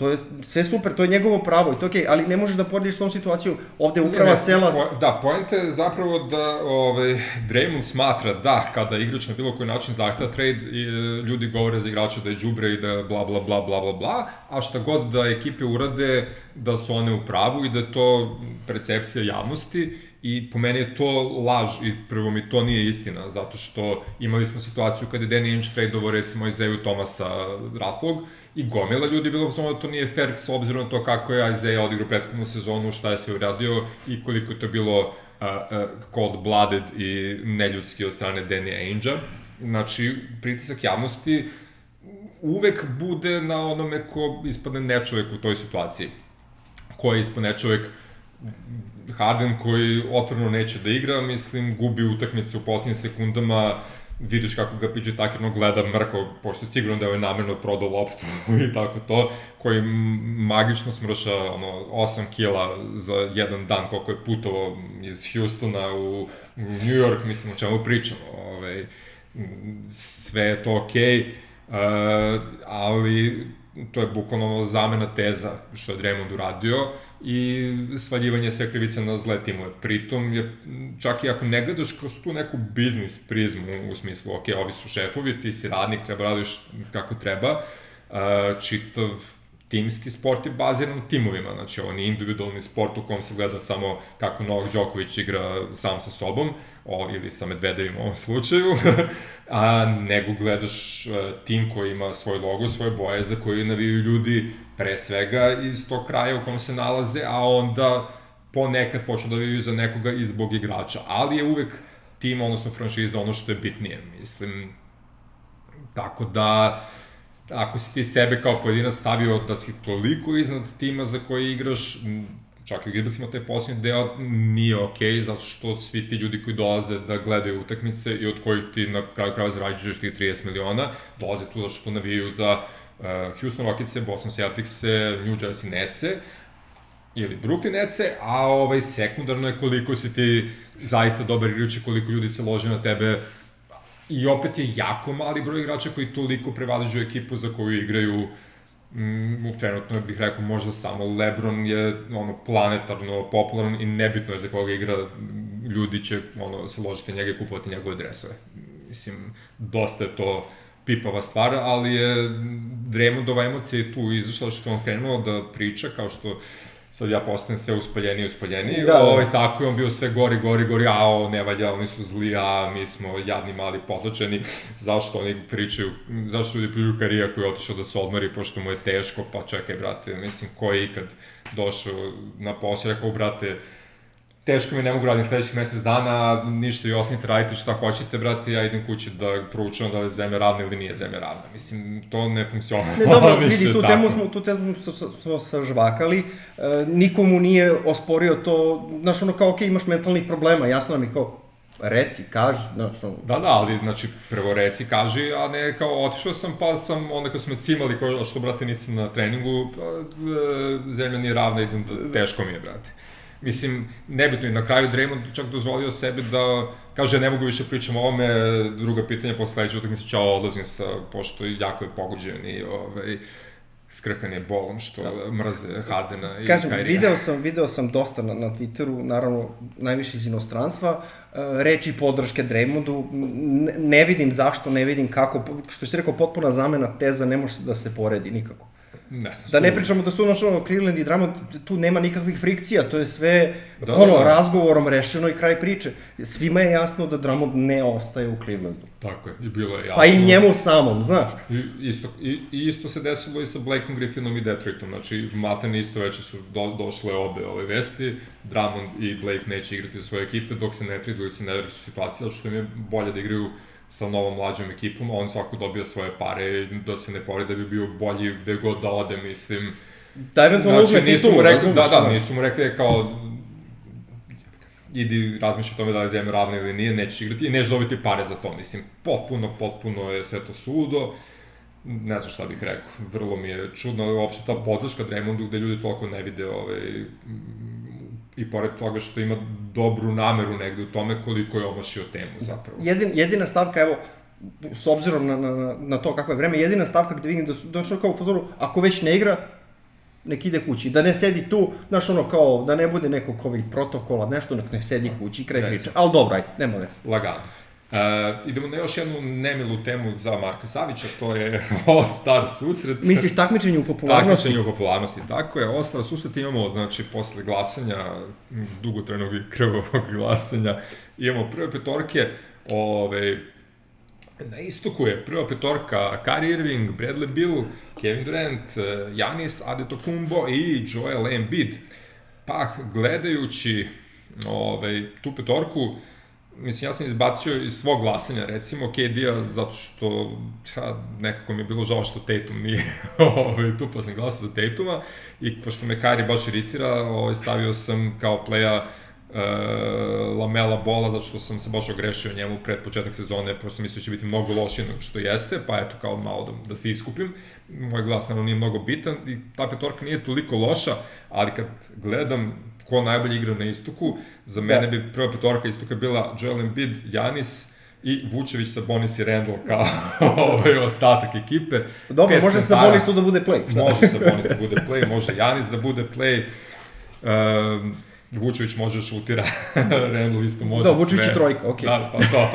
To je sve super, to je njegovo pravo i to je okej, okay, ali ne možeš da porediš s tom situaciju. Ovde uprava ne, sela... Po, da, poenta je zapravo da ovaj, Draymond smatra da kada igrač na bilo koji način zahteva trade, i, ljudi govore za igrača da je džubre i da bla bla bla bla bla bla, a šta god da ekipe urade, da su one u pravu i da je to percepcija javnosti i po meni je to laž i prvo mi to nije istina, zato što imali smo situaciju kada je Danny Inch tradeovo recimo Isaiah Tomasa Ratlog, I gomila ljudi bilo da to nije fair s obzirom na to kako je Isaiah odigrao prethodnu sezonu, šta je se uradio i koliko je to bilo uh, uh, cold-blooded i neljudski od strane Danny Ainge-a. Znači, pritisak javnosti uvek bude na onome ko ispadne nečovek u toj situaciji. Ko je ispod nečovek Harden koji otvoreno neće da igra, mislim, gubi utakmice u poslednjim sekundama, vidiš kako ga PJ Tuckerno gleda mrko, pošto je sigurno da je ovaj namerno prodao loptu i tako to, koji magično smrša ono, 8 kila za jedan dan, koliko je putovao iz Houstona u New York, mislim o čemu pričamo, ovaj, sve je to okej, okay, uh, ali to je bukvalno zamena teza što je Draymond uradio i svaljivanje sve krivice na zle timove. Pritom je, čak i ako ne gledaš kroz tu neku biznis prizmu, u smislu, ok, ovi su šefovi, ti si radnik, treba radiš kako treba, čitav timski sport je baziran na timovima, znači ovo nije individualni sport u kom se gleda samo kako Novak Đoković igra sam sa sobom, o, ili sa Medvedevim u ovom slučaju, a nego gledaš uh, tim koji ima svoj logo, svoje boje za koje naviju ljudi pre svega iz tog kraja u kom se nalaze, a onda ponekad počnu da naviju za nekoga i zbog igrača, ali je uvek tim, odnosno franšiza, ono što je bitnije, mislim, tako da ako si ti sebe kao pojedinac stavio da si toliko iznad tima za koji igraš, čak i Gibasima taj posljednji deo nije okej, okay, zato što svi ti ljudi koji dolaze da gledaju utakmice i od kojih ti na kraju kraju zarađuješ ti 30 miliona, dolaze tu zato što navijaju za uh, Houston Rockets, Boston Celtics, New Jersey Nets, ili Brooklyn Nets, a ovaj sekundarno je koliko si ti zaista dobar igrač i koliko ljudi se lože na tebe i opet je jako mali broj igrača koji toliko prevaziđu ekipu za koju igraju mm, trenutno bih rekao možda samo Lebron je ono planetarno popularan i nebitno je za koga igra ljudi će ono se ložiti njega i kupovati njegove dresove. Mislim, dosta je to pipava stvar, ali je Draymondova emocija tu izašla što on krenuo da priča kao što sad ja postanem sve uspaljeniji i uspaljeniji, da, da. ovaj, tako je on bio sve gori, gori, gori, a o, ne valja, oni su zli, a mi smo jadni, mali, potlačeni, zašto oni pričaju, zašto ljudi pričaju karija koji je otišao da se odmori, pošto mu je teško, pa čekaj, brate, mislim, ko je ikad došao na posao, rekao, brate, teško mi ne mogu raditi sledećih mesec dana, ništa i ostanite radite šta hoćete, brate, ja idem kući da proučavam da li je zemlja radna ili nije zemlja radna. Mislim, to ne funkcioniše. Ne, dobro, vidi, tu temu smo, tu temu smo sažvakali, e, nikomu nije osporio to, znaš, ono kao, ok, imaš mentalnih problema, jasno mi kao, reci, kaži, znaš, ono... Da, da, ali, znači, prvo reci, kaži, a ne kao, otišao sam, pa sam, onda kad su me cimali, kao, što, brate, nisam na treningu, pa, e, zemlja nije ravna, idem da, teško mi je, brate. Mislim, nebitno i na kraju Draymond čak dozvolio sebi da kaže ne mogu više pričam o ovome, druga pitanja posle sledeće utakmice, čao, odlazim sa, pošto jako je pogođen i ovaj, skrkan je bolom što da. mrze Hardena i Kažem, Kažem, video sam, video sam dosta na, na Twitteru, naravno najviše iz inostranstva, uh, reči podrške Draymondu, ne, ne vidim zašto, ne vidim kako, što si rekao, potpuna zamena teza ne može da se poredi nikako. Ne znam, Da ne pričamo da su ono, Cleveland i Drummond, tu nema nikakvih frikcija, to je sve Da, ono, da. razgovorom rešeno i kraj priče. Svima je jasno da Drummond ne ostaje u Clevelandu. Tako je, i bilo je jasno. Pa i njemu samom, znaš. I isto, i, i isto se desilo i sa Blakeom Griffinom i Detroitom, znači maltene isto veče su do, došle obe ove vesti, Drummond i Blake neće igrati za svoje ekipe dok se ne traduju se ne vrši situacija, što im je bolje da igraju sa novom mlađom ekipom, on svako dobija svoje pare da se ne pori da bi bio bolji gde god da ode, mislim. Da eventualno uzme nisu titulu, rekli, da, da, znaš. nisu mu rekli kao idi razmišlja o tome da li je zemlja ravna ili nije, nećeš igrati i nećeš dobiti pare za to, mislim, potpuno, potpuno je sve to sudo, ne znam šta bih rekao, vrlo mi je čudno, uopšte ta podrška Draymondu gde ljudi toliko ne vide ovaj, i pored toga što ima dobru nameru negde u tome koliko je omašio temu zapravo. Jedin, jedina stavka, evo, s obzirom na, na, na- to kako je vreme, jedina stavka gde vidim da su došli kao u fazoru, ako već ne igra, nek ide kući, da ne sedi tu, znaš ono kao, da ne bude nekog covid protokola, nešto, nek ne sedi kući, kraj priče. Ali dobro, ajde, nema veze. Lagano. E, idemo na još jednu nemilu temu za Marka Savića, to je All-Star susret. Misliš takmičenje u popularnosti? Takmičenje u popularnosti, tako je. Ostalo susret imamo, znači, posle glasanja, m, dugotrajnog i krvavog glasanja, imamo prve petorke, ove, na istoku je prva petorka Kyrie Irving, Bradley Bill, Kevin Durant, Janis Adetokumbo i Joel Embiid. Pa, gledajući ovaj, tu petorku, mislim, ja sam izbacio iz svog glasanja, recimo, KD-a, zato što ja, nekako mi je bilo žao što Tatum nije ovaj, tu, pa sam glasao za Tatuma, i pošto me Kyrie baš iritira, ovaj, stavio sam kao playa uh, Lamela Bola, zato što sam se baš ogrešio njemu pred početak sezone, prosto mislio da će biti mnogo lošije nego što jeste, pa eto kao malo da, da se iskupim. Moj glas naravno nije mnogo bitan i ta petorka nije toliko loša, ali kad gledam ko najbolje igra na istoku, za mene Da. bi prva petorka istoka bila Joel Embiid, Janis i Vučević sa Bonis i Randall kao ovaj ostatak ekipe. Dobro, Pet može sa centara. Bonis tu da bude play. Šta? Može Sabonis da bude play, može Janis da bude play. Um, Vučević može da šutira, Randall isto može Da, sve. Vučević je trojka, okej. Da, pa to.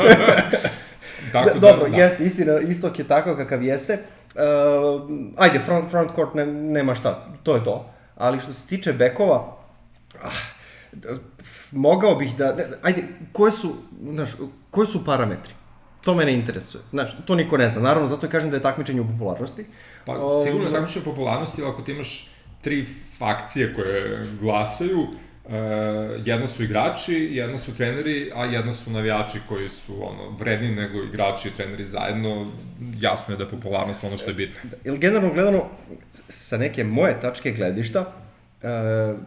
Tako Da, dobro, da, jeste, istina, istok je takav kakav jeste. Uh, ajde, front, front court ne, nema šta, to je to. Ali što se tiče bekova, ah, da, mogao bih da, da, ajde, koje su, znaš, koji su parametri? To mene interesuje. Znaš, to niko ne zna. Naravno, zato kažem da je takmičenje u popularnosti. Pa Ovaj, sigurno je takmičenje popularnosti, ali ako ti imaš tri fakcije koje glasaju, uh, jedna su igrači, jedna su treneri, a jedna su navijači koji su ono, vredni nego igrači i treneri zajedno, jasno je da je popularnost ono što je bitno. Ili generalno gledano, sa neke moje tačke gledišta, uh,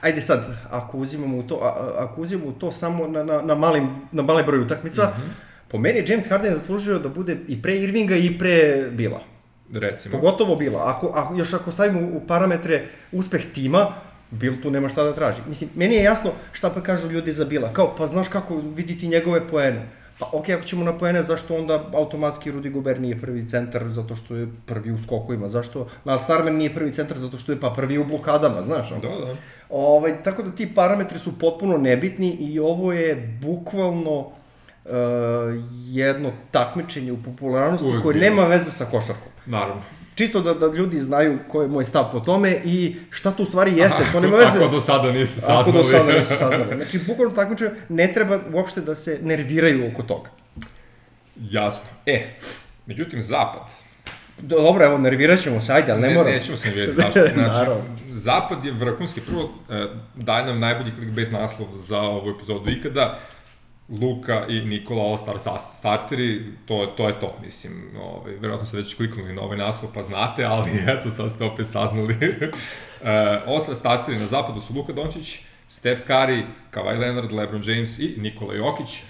ajde sad, ako uzimamo u to, a, a- ako uzimamo u to samo na, na, na, malim, na male broj utakmica, mm -hmm. po meni je James Harden zaslužio da bude i pre Irvinga i pre Bila. Recimo. Pogotovo Bila. Ako, ako, još ako stavimo u parametre uspeh tima, Bil tu nema šta da traži. Mislim, meni je jasno šta pa kažu ljudi za Bila. Kao, pa znaš kako vidi ti njegove poene. Pa okej, ako ćemo na poene, zašto onda automatski Rudy Gobert nije prvi centar zato što je prvi u skokovima? Zašto Mal Starman nije prvi centar zato što je pa prvi u blokadama, znaš? Da, da. Ovaj, tako da ti parametri su potpuno nebitni i ovo je bukvalno uh, jedno takmičenje u popularnosti Uvek koje bilo. nema veze sa košarkom. Naravno. Čisto da, da ljudi znaju koji je moj stav po tome i šta to u stvari jeste, to nema Ako- veze. Ako do sada nisu saznali. Ako do sada nisu saznali. Znači, bukvalno takmičenje ne treba uopšte da se nerviraju oko toga. Jasno. E, međutim, zapad. Dobro, evo, nervirat ćemo se, ajde, ali ne, Ne, moramo. nećemo se ne vidjeti zašto. Znači. Zapad je vrhunski. Prvo, e, daje nam najbolji clickbait naslov za ovu epizodu ikada. Luka i Nikola All-Star starteri, to, to je to, mislim, ovaj, verovatno ste već kliknuli na ovaj naslov pa znate, ali eto, sad ste opet saznali. e, All-Star starteri na zapadu su Luka Dončić, Steph Curry, Kawhi Leonard, LeBron James i Nikola Jokić.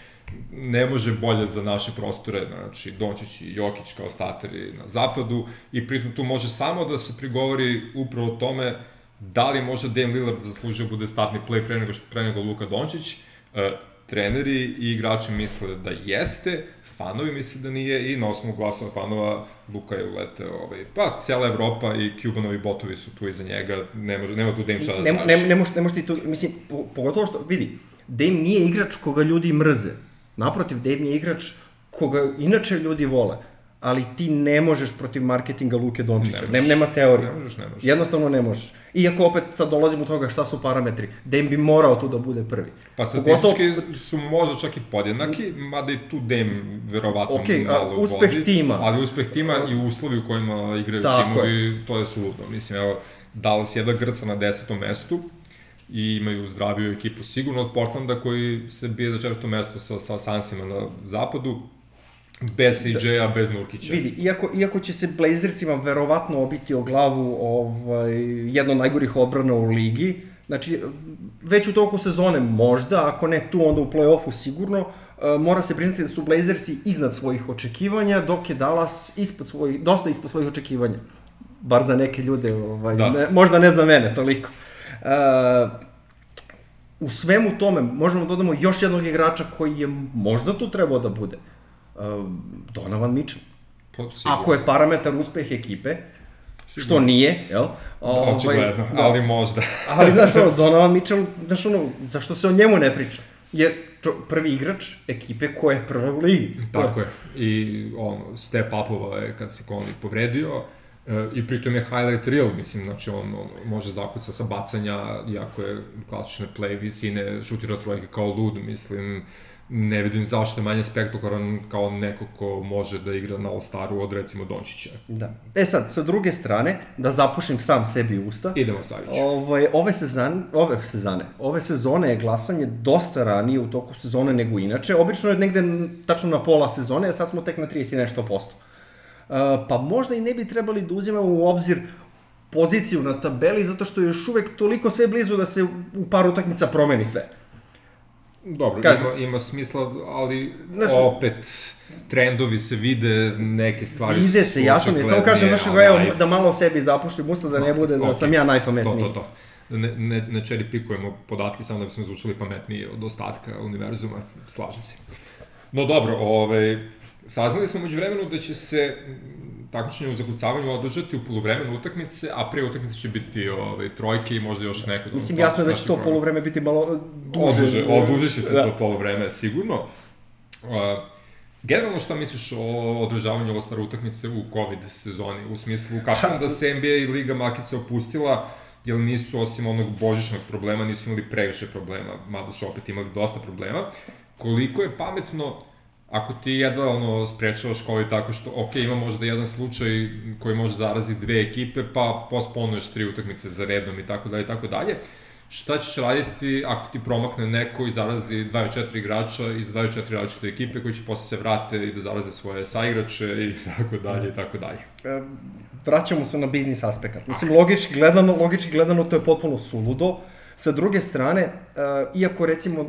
Ne može bolje za naše prostore, znači Dončić i Jokić kao starteri na zapadu i pritom tu može samo da se prigovori upravo o tome da li možda Dame Lillard zaslužio bude startni play pre nego, pre nego Luka Dončić. E, treneri i igrači misle da jeste, fanovi misle da nije i na osnovu glasova fanova Luka je uleteo, ovaj, pa cijela Evropa i Cubanovi botovi su tu iza njega, ne može, nema tu Dame šta da ne, traži. ne, ne, možeš, ne možeš ti tu, mislim, po- pogotovo što, vidi, Dame nije igrač koga ljudi mrze. Naprotiv, Dame je igrač koga inače ljudi vole. Ali ti ne možeš protiv marketinga Luke Dončića. Ne nema teorije. Ne možeš, ne možeš. Jednostavno ne možeš. Iako opet sad dolazimo do toga šta su parametri. Dame bi morao tu da bude prvi. Pa Pogotovo- statistički su možda čak i podjednaki, mada i tu Dame verovatno a malo uspeh vodi, tima. Ali uspeh tima i uslovi u kojima igraju Tako timovi, to je suludo. Mislim, evo, Dallas jedna grca na desetom mestu i imaju zdraviju ekipu sigurno od Portlanda koji se bije za četvrto mesto sa, sa Sansima na zapadu, bez CJ-a, bez Nurkića. Vidi, iako, iako će se Blazersima verovatno obiti o glavu ovaj, jedno od najgorih odbrana u ligi, znači već u toku sezone možda, ako ne tu onda u play-offu sigurno, e, mora se priznati da su Blazersi iznad svojih očekivanja, dok je Dallas ispod svojih, dosta ispod svojih očekivanja. Bar za neke ljude, ovaj, Da. ne, možda ne za mene toliko. E, u svemu tome možemo da dodamo još jednog igrača koji je možda tu trebao da bude. E, Donovan Mitchell. Pa, sigurno. Ako je parametar uspeh ekipe, što nije, jel? Ovaj, Očigledno, da. ali možda. Ali, znaš, ono, Donovan Mitchell, znaš, ono, zašto se o njemu ne priča? Jer čo, prvi igrač ekipe koja je prva u ligi. Tako je. I ono, step upova je kad se Conley povredio. E, I pritom je highlight reel, mislim, znači on, on može zakuca sa bacanja, iako je klasične play visine, šutira trojke kao lud, mislim, ne vidim zašto je manje spektakularan kao neko ko može da igra na All-Staru od recimo Dončića. Da. E sad, sa druge strane, da zapušim sam sebi usta, Idemo Savić. Ovaj, ove, sezane, ove sezane, ove sezone je glasanje dosta ranije u toku sezone nego inače. Obično je negde tačno na pola sezone, a sad smo tek na 30 i nešto posto. Uh, pa možda i ne bi trebali da uzimamo u obzir poziciju na tabeli, zato što je još uvek toliko sve blizu da se u par utakmica promeni sve. Dobro, Kažem. ima, ima smisla, ali Znaš- opet trendovi se vide, neke stvari Ide se, jasno mi je. Samo kažem, znaš, evo, ajde. da malo o sebi zapuštim usta, da ne bude da Ok. sam ja To, najpametniji. to, to. Ne, ne, ne cherry pikujemo podatke samo da bismo zvučali pametniji od ostatka univerzuma, slažem se. No dobro, ovaj, saznali smo među vremenu da će se takmičenje u zakucavanju održati u polovremenu utakmice, a pre utakmice će biti ovaj, trojke i možda još neko. Mislim, jasno da će to polovreme biti malo duže. Oduže, oduže će se Da. to polovreme, sigurno. Uh, generalno šta misliš o održavanju All-Star utakmice u COVID sezoni? U smislu, kako da se NBA i Liga Makica opustila, jer nisu, osim onog božičnog problema, nisu imali previše problema, mada su opet imali dosta problema. Koliko je pametno ako ti jedva ono sprečavaš COVID tako što, ok, ima možda jedan slučaj koji može zarazi dve ekipe, pa postponuješ tri utakmice za redom i tako dalje i tako dalje. Šta ćeš raditi ako ti promakne neko i zarazi 24 igrača iz 24 različite ekipe koji će posle se vrate i da zaraze svoje saigrače i tako dalje i tako dalje. E, vraćamo se na biznis aspekt. Mislim, logički gledano, logički gledano to je potpuno suludo. Sa druge strane, uh, iako recimo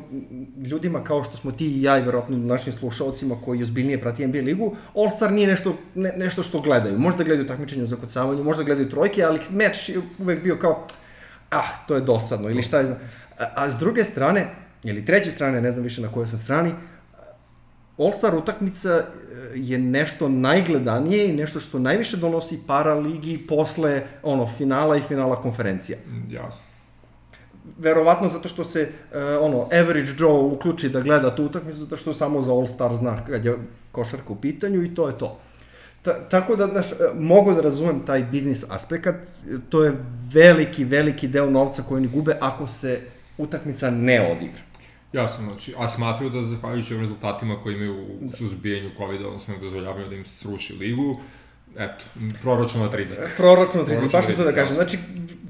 ljudima kao što smo ti i ja i verovatno našim slušalcima koji ozbiljnije prati NBA ligu, All-Star nije nešto, ne, nešto što gledaju. Možda gledaju takmičenje u zakucavanju, možda gledaju trojke, ali meč je uvek bio kao, ah, to je dosadno ili šta je znam. A, a s druge strane, ili treće strane, ne znam više na kojoj sam strani, All-Star utakmica e, je nešto najgledanije i nešto što najviše donosi para ligi posle ono, finala i finala konferencija. Mm, Jasno. Verovatno zato što se uh, ono average Joe uključi da gleda tu utakmicu zato što samo za All-Star zna kad je košarka u pitanju i to je to. Ta, tako da, znaš, e, mogu da razumem taj biznis aspekt, to je veliki, veliki deo novca koji oni gube ako se utakmica ne odigra. Jasno, znači, a smatraju da zahvaljujući ovim rezultatima koji imaju u suzbijenju COVID-a, odnosno dozvoljavanju da im se sruši ligu, eto, proračunat rizik. Proračun rizik, baš sam to da kažem. Znači,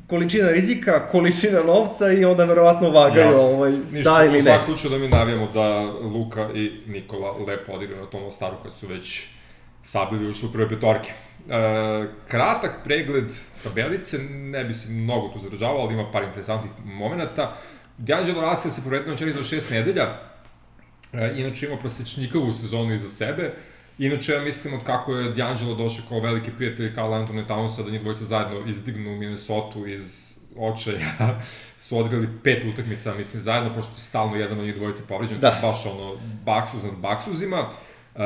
količina rizika, količina novca i onda verovatno vagaju Jasno. ovaj, Ništa, da u ili ne. svakom slučaju da mi navijamo da Luka i Nikola lepo odigraju na tom staru kad su već sabili ušli u prve petorke. E, kratak pregled tabelice, ne bi se mnogo tu zadržavao, ali ima par interesantnih momenta. D'Angelo Russell se povredio na čeli za šest nedelja, e, inače ima prosečnikavu sezonu iza sebe, Inače, ja mislim od kako je D'Angelo došao kao veliki prijatelj Carl Anthony Townsa, da njih dvojica zajedno izdignu Minnesota iz očaja, su odigrali pet utakmica, mislim, zajedno, pošto je stalno jedan od njih dvojice povređen, da. baš ono, baksuz nad baksuzima. Uh,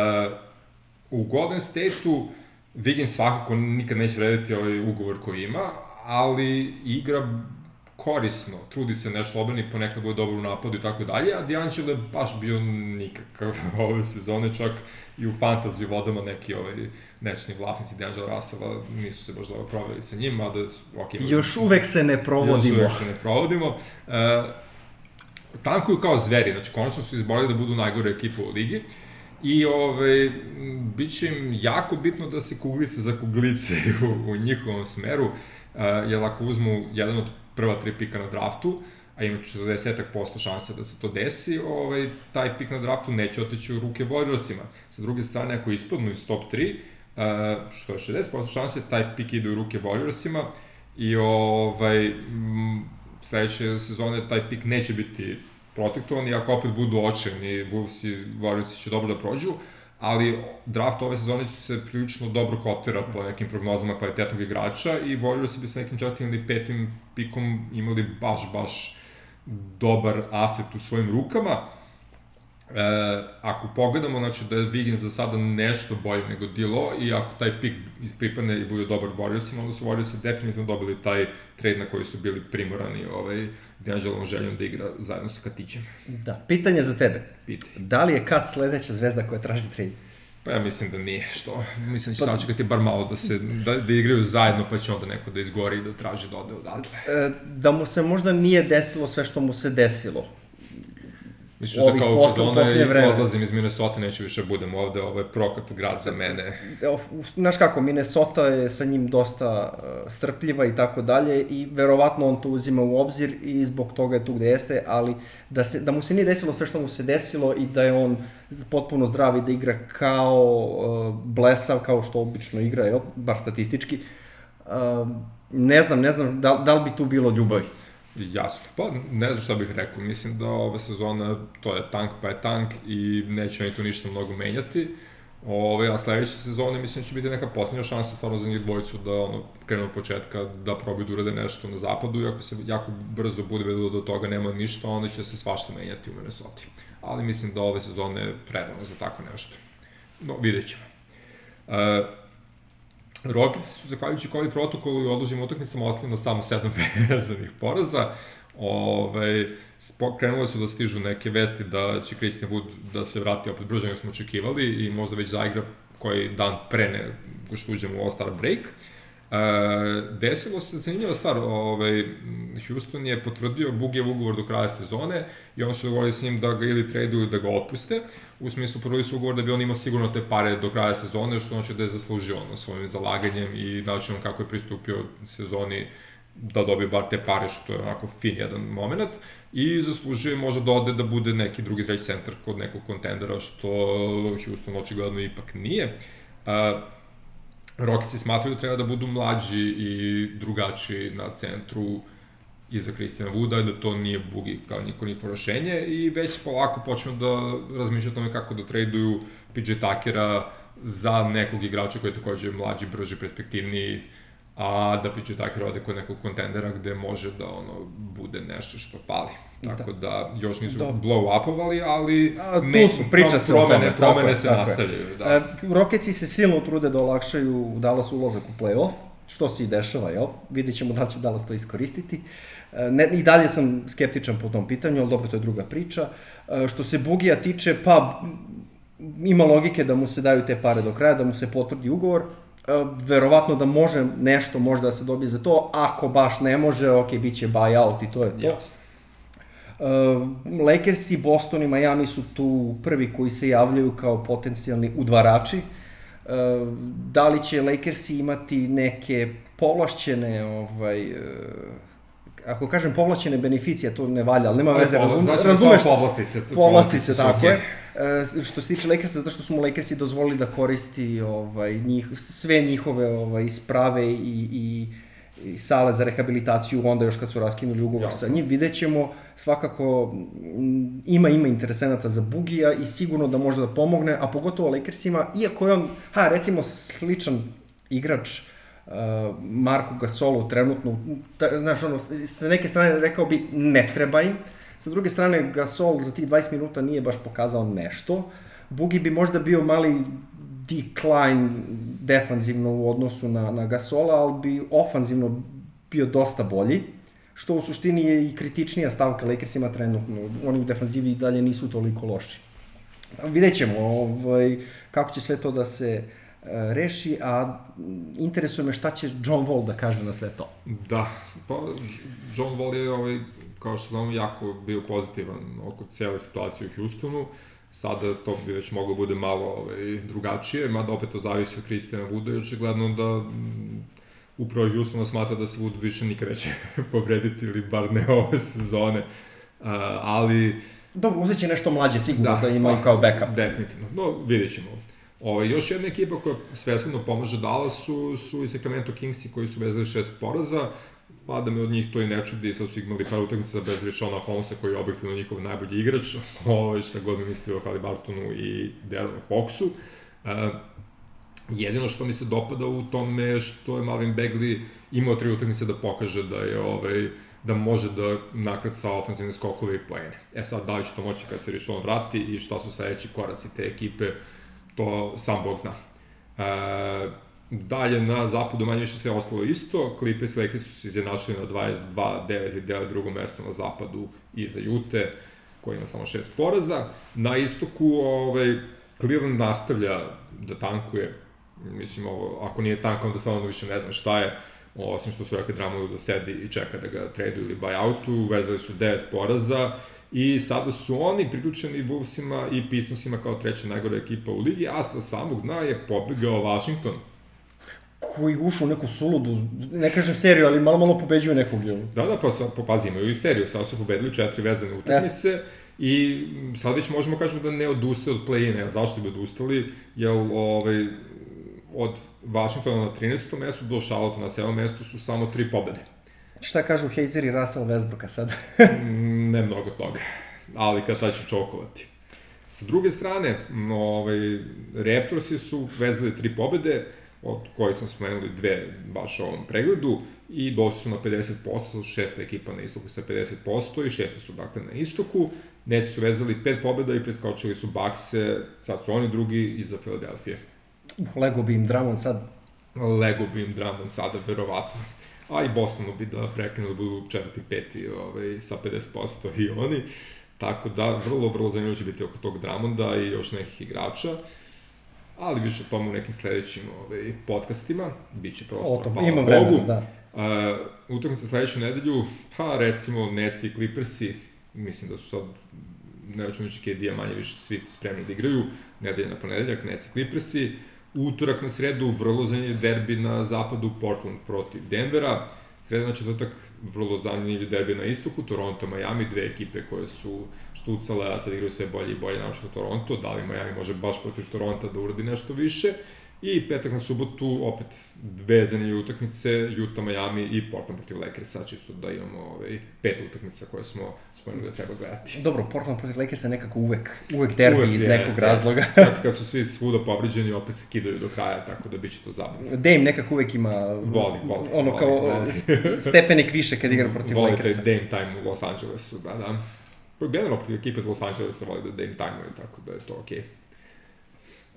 u Golden State-u Wiggins svakako nikad neće vrediti ovaj ugovor koji ima, ali igra korisno, trudi se nešto obrani, ponekad bude dobro u napadu i tako dalje, a D'Angelo je baš bio nikakav ove sezone, čak i u fantasy vodama neki ovaj, nečni vlasnici D'Angelo Russella nisu se baš dobro proveli sa njim, mada su, ok. Još uvek se ne provodimo. Još uvek se ne provodimo. E, tankuju kao zveri, znači konačno su izborili da budu najgore ekipa u ligi. I ovaj, bit će im jako bitno da se kuglice za kuglice u, u njihovom smeru, uh, jer ako uzmu jedan od prva tri pika na draftu, a ima 40% šanse da se to desi, ovaj, taj pik na draftu neće otići u ruke Warriorsima. Sa druge strane, ako ispadnu iz top 3, uh, što je 60% šanse, taj pik ide u ruke Warriorsima i ovaj, sledeće sezone taj pik neće biti protektovan i ako opet budu očevni, Wolves i Warriors će dobro da prođu, ali draft ove sezone će se prilično dobro kotira po nekim prognozama kvalitetnog igrača i Warriors bi sa nekim četvrtim ili petim pikom imali baš, baš dobar aset u svojim rukama. E, ako pogledamo, znači da je Wiggins za sada nešto bolji nego Dilo i ako taj pik ispripadne i bude dobar Warriorsima, onda su Warriorsi definitivno dobili taj trade na koji su bili primorani ovaj, D'Angelovom željom da igra zajedno sa Katićem. Da, pitanje za tebe. Pitaj. Da li je Kat sledeća zvezda koja traži trade? Pa ja mislim da nije, što? Mislim da će pa... sačekati bar malo da, se, da, da igraju zajedno, pa će onda neko da izgori i da traži da ode odatle. E, da mu se možda nije desilo sve što mu se desilo Misliš da kao fazone odlazim iz Minnesota, neću više budem ovde, ovo je proklat grad za mene. Znaš kako, Minnesota je sa njim dosta uh, strpljiva i tako dalje i verovatno on to uzima u obzir i zbog toga je tu gde jeste, ali da, se, da mu se nije desilo sve što mu se desilo i da je on potpuno zdrav i da igra kao uh, blesav, kao što obično igra, jel? bar statistički, uh, ne znam, ne znam da, da li bi tu bilo ljubavi. Jasno. Pa ne znam šta bih rekao. Mislim da ova sezona to je tank pa je tank i neće oni tu ništa mnogo menjati. Ove, a sledeće sezone mislim da će biti neka poslednja šansa stvarno za njih dvojicu da ono, krenu od početka da probaju da urade nešto na zapadu i ako se jako brzo bude vedelo do toga nema ništa, onda će se svašta menjati u Minnesota. Ali mislim da ove sezone je prerano za tako nešto. No, vidjet ćemo. Uh, Rockets su zahvaljujući koji protokolu i odložim utakmicama ostali na samo sedam vezanih poraza. Ove, krenule su da stižu neke vesti da će Christian Wood da se vrati opet brže nego smo očekivali i možda već zaigra koji dan pre nego što uđemo u All-Star break. Uh, desilo se zanimljiva stvar, ovaj, Houston je potvrdio Bugijev ugovor do kraja sezone i oni su dogovorili s njim da ga ili traduju ili da ga otpuste. U smislu prvi su ugovor da bi on imao sigurno te pare do kraja sezone, što on će da je zaslužio ono, svojim zalaganjem i načinom kako je pristupio sezoni da dobije bar te pare, što je onako fin jedan moment, i zaslužuje možda da ode da bude neki drugi treći centar kod nekog kontendera, što Houston očigledno ipak nije. Uh, Rokici smatraju da treba da budu mlađi i drugačiji na centru iza Kristina Vuda, da to nije bugi kao niko niko rešenje i već polako počnu da razmišljaju o tome kako da traduju PJ Takera za nekog igrača koji je takođe mlađi, brži, perspektivniji, a da PJ Tucker ode kod nekog kontendera gde može da ono bude nešto što fali. Tako da, da još nisu da. blow upovali, ali A, tu ne, su, priča se promene, o tome. Promene tako se tako nastavljaju. Da. E, Rocketsi se silno trude da olakšaju Dallas ulazak u play-off, što se i dešava, jel? Vidjet ćemo da li će Dallas to iskoristiti. E, ne, I dalje sam skeptičan po tom pitanju, ali dobro, to je druga priča. E, što se Bugija tiče, pa ima logike da mu se daju te pare do kraja, da mu se potvrdi ugovor, verovatno da može nešto možda da se dobije za to, ako baš ne može, ok, bit će buyout i to je to. Jasno. Uh, Lakersi, Boston i Miami su tu prvi koji se javljaju kao potencijalni udvarači. Uh, da li će Lakersi imati neke povlašćene ovaj, uh, ako kažem povlačene beneficije, to ne valja, ali nema veze, razum, znači, razumeš? Povlastice. Povlastice, tako je. E, što se tiče Lakersa, zato što su mu Lakersi dozvolili da koristi ovaj, njih, sve njihove ovaj, sprave i, i, i sale za rehabilitaciju, onda još kad su raskinuli ugovor Jasne. sa njim, vidjet ćemo. Svakako mm, ima ima interesenata za Bugija i sigurno da može da pomogne, a pogotovo Lakersima, iako je on, ha, recimo sličan igrač uh, Marku Gasolu trenutno, ta, znaš, ono, sa neke strane rekao bi ne treba im, sa druge strane Gasol za tih 20 minuta nije baš pokazao nešto, Bugi bi možda bio mali decline defanzivno u odnosu na, na Gasola, ali bi ofanzivno bio dosta bolji što u suštini je i kritičnija stavka Lakersima trenutno. Oni u defanzivi i dalje nisu toliko loši. Vidjet ćemo ovaj, kako će sve to da se uh, reši, a interesuje me šta će John Wall da kaže na sve to. Da, pa John Wall je, ovaj, kao što znamo, jako bio pozitivan oko cele situacije u Houstonu. Sada to bi već moglo bude malo ovaj, drugačije, mada opet to zavisi od Kristijana Vuda i očigledno da upravo Houston smatra da se Wood više nikad neće povrediti ili bar ne ove sezone. Uh, ali... Dobro, uzet će nešto mlađe sigurno da, da ima pa, kao backup. Definitivno, no vidjet ćemo. Ovo, ovaj, još jedna ekipa koja svesledno pomaže Dallasu su i Sacramento Kingsi koji su vezali šest poraza, mada me od njih to i ne čudi, sad su imali par utakmica bez Rishona Holmesa koji je objektivno njihov najbolji igrač, ovo ovaj, šta god mi mislio o Halibartonu i Daronu Foxu. Uh, Jedino što mi se dopada u tome je što je Marvin Bagley imao tri utakmice da pokaže da je ovaj, da može da nakraca ofenzivne skokove i poene. E sad, da li će to moći kad se Rishon vrati i šta su sledeći koraci te ekipe, to sam Bog zna. E, dalje na zapadu manje više sve ostalo isto, Clippers i Lakers su se izjednačili na 22-9 i dele drugo mesto na zapadu iza Jute, koji ima samo šest poraza. Na istoku ovaj, Cleveland nastavlja da tankuje mislim, ovo, ako nije tank, onda samo više ne znam šta je, osim što su rekli Dramodu da sedi i čeka da ga tradu ili buyoutu, vezali su devet poraza, i sada su oni priključeni Wolvesima i Pistonsima kao treća najgora ekipa u ligi, a sa samog dna je pobegao Washington. Koji ušao u neku suludu, ne kažem seriju, ali malo malo pobeđuju nekog. Jel? Da, da, pa, pa pazi, imaju i seriju, sada su pobedili četiri vezane utakmice, e. i sad već možemo kažemo da ne odustaju od play-ina, zašto bi odustali, jer ovaj, od Washingtona na 13. mestu do Charlotte na 7. mestu su samo tri pobede. Šta kažu hejteri Russell Westbrooka sad? Mm, ne mnogo toga, ali kad taj će čokovati. Sa druge strane, ovaj, Raptorsi su vezali tri pobede, od koje sam spomenuli dve baš u ovom pregledu, i došli su na 50%, šesta ekipa na istoku sa 50% i šesti su dakle na istoku. Nesi su vezali pet pobeda i preskočili su Bakse, sad su oni drugi iza Filadelfije. Lego bi im Drummond sad. Lego bi im Drummond sada, verovatno. A i Bostonu bi da prekinu da budu četvrti, peti ovaj, sa 50% i oni. Tako da, vrlo, vrlo zanimljivo će biti oko tog Drummonda i još nekih igrača. Ali više o tomu u nekim sledećim ovaj, podcastima. Biće prostora, hvala ima vremena, Bogu. Da. Uh, utakmica sledeću nedelju, pa recimo Neci i Clippersi, mislim da su sad ne računajući KD-a manje više svi spremni da igraju, nedelja na ponedeljak, Neci Clippersi, utorak na sredu, vrlo zanimljiv derbi na zapadu, Portland protiv Denvera, sreda na četvrtak, vrlo zanimljiv derbi na istoku, Toronto, Miami, dve ekipe koje su štucale, a sad igraju sve bolje i bolje naočno Toronto, da li Miami može baš protiv Toronta da uradi nešto više, I petak na subotu opet dve zanimljive utakmice, Utah, Miami i Portland protiv Lakersa, čisto da imamo ovaj, pet utakmica koje smo spomenuli da treba gledati. Dobro, Portland protiv Lakersa nekako uvek, uvek derbi uvek iz je, nekog razloga. Tako kad su svi svuda povređeni, opet se kidaju do kraja, tako da biće to zabavno. Dame nekako uvek ima voli, voli, ono voli, kao voli. stepenik više kad igra protiv voli Lakersa. Voli taj Dame time u Los Angelesu, da, da. Pa generalno protiv ekipe iz Los Angelesa voli da Dame time tako da je to okej. Okay.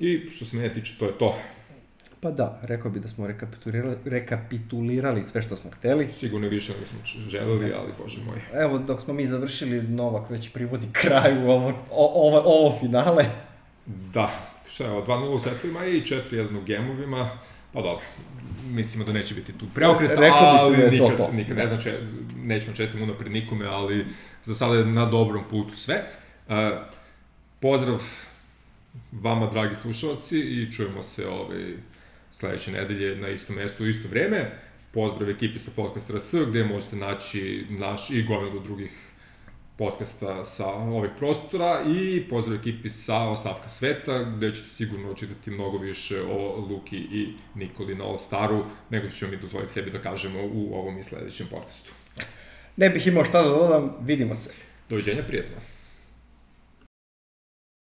I što se mene tiče, to je to. Pa da, rekao bi da smo rekapitulirali, rekapitulirali sve što smo hteli. Sigurno više nego smo želeli, ali bože moj. Evo, dok smo mi završili, Novak već privodi kraju ovo, ovo, ovo finale. Da, šta je, 2-0 u setovima i 4-1 u gemovima, pa dobro, mislimo da neće biti tu preokret, ali da je nikad, to to. nikad, ne znači, nećemo četiri unapred nikome, ali za sada je na dobrom putu sve. Uh, pozdrav vama, dragi slušalci, i čujemo se ovaj, sledeće nedelje na istom mestu u isto vreme. Pozdrav ekipi sa podcasta RS, gde možete naći naš i gomilu drugih podcasta sa ovih prostora i pozdrav ekipi sa Ostavka sveta, gde ćete sigurno očitati mnogo više o Luki i Nikoli na All Staru, nego što ćemo mi dozvoliti sebi da kažemo u ovom i sledećem podcastu. Ne bih imao šta da dodam, vidimo se. Doviđenja, prijatno.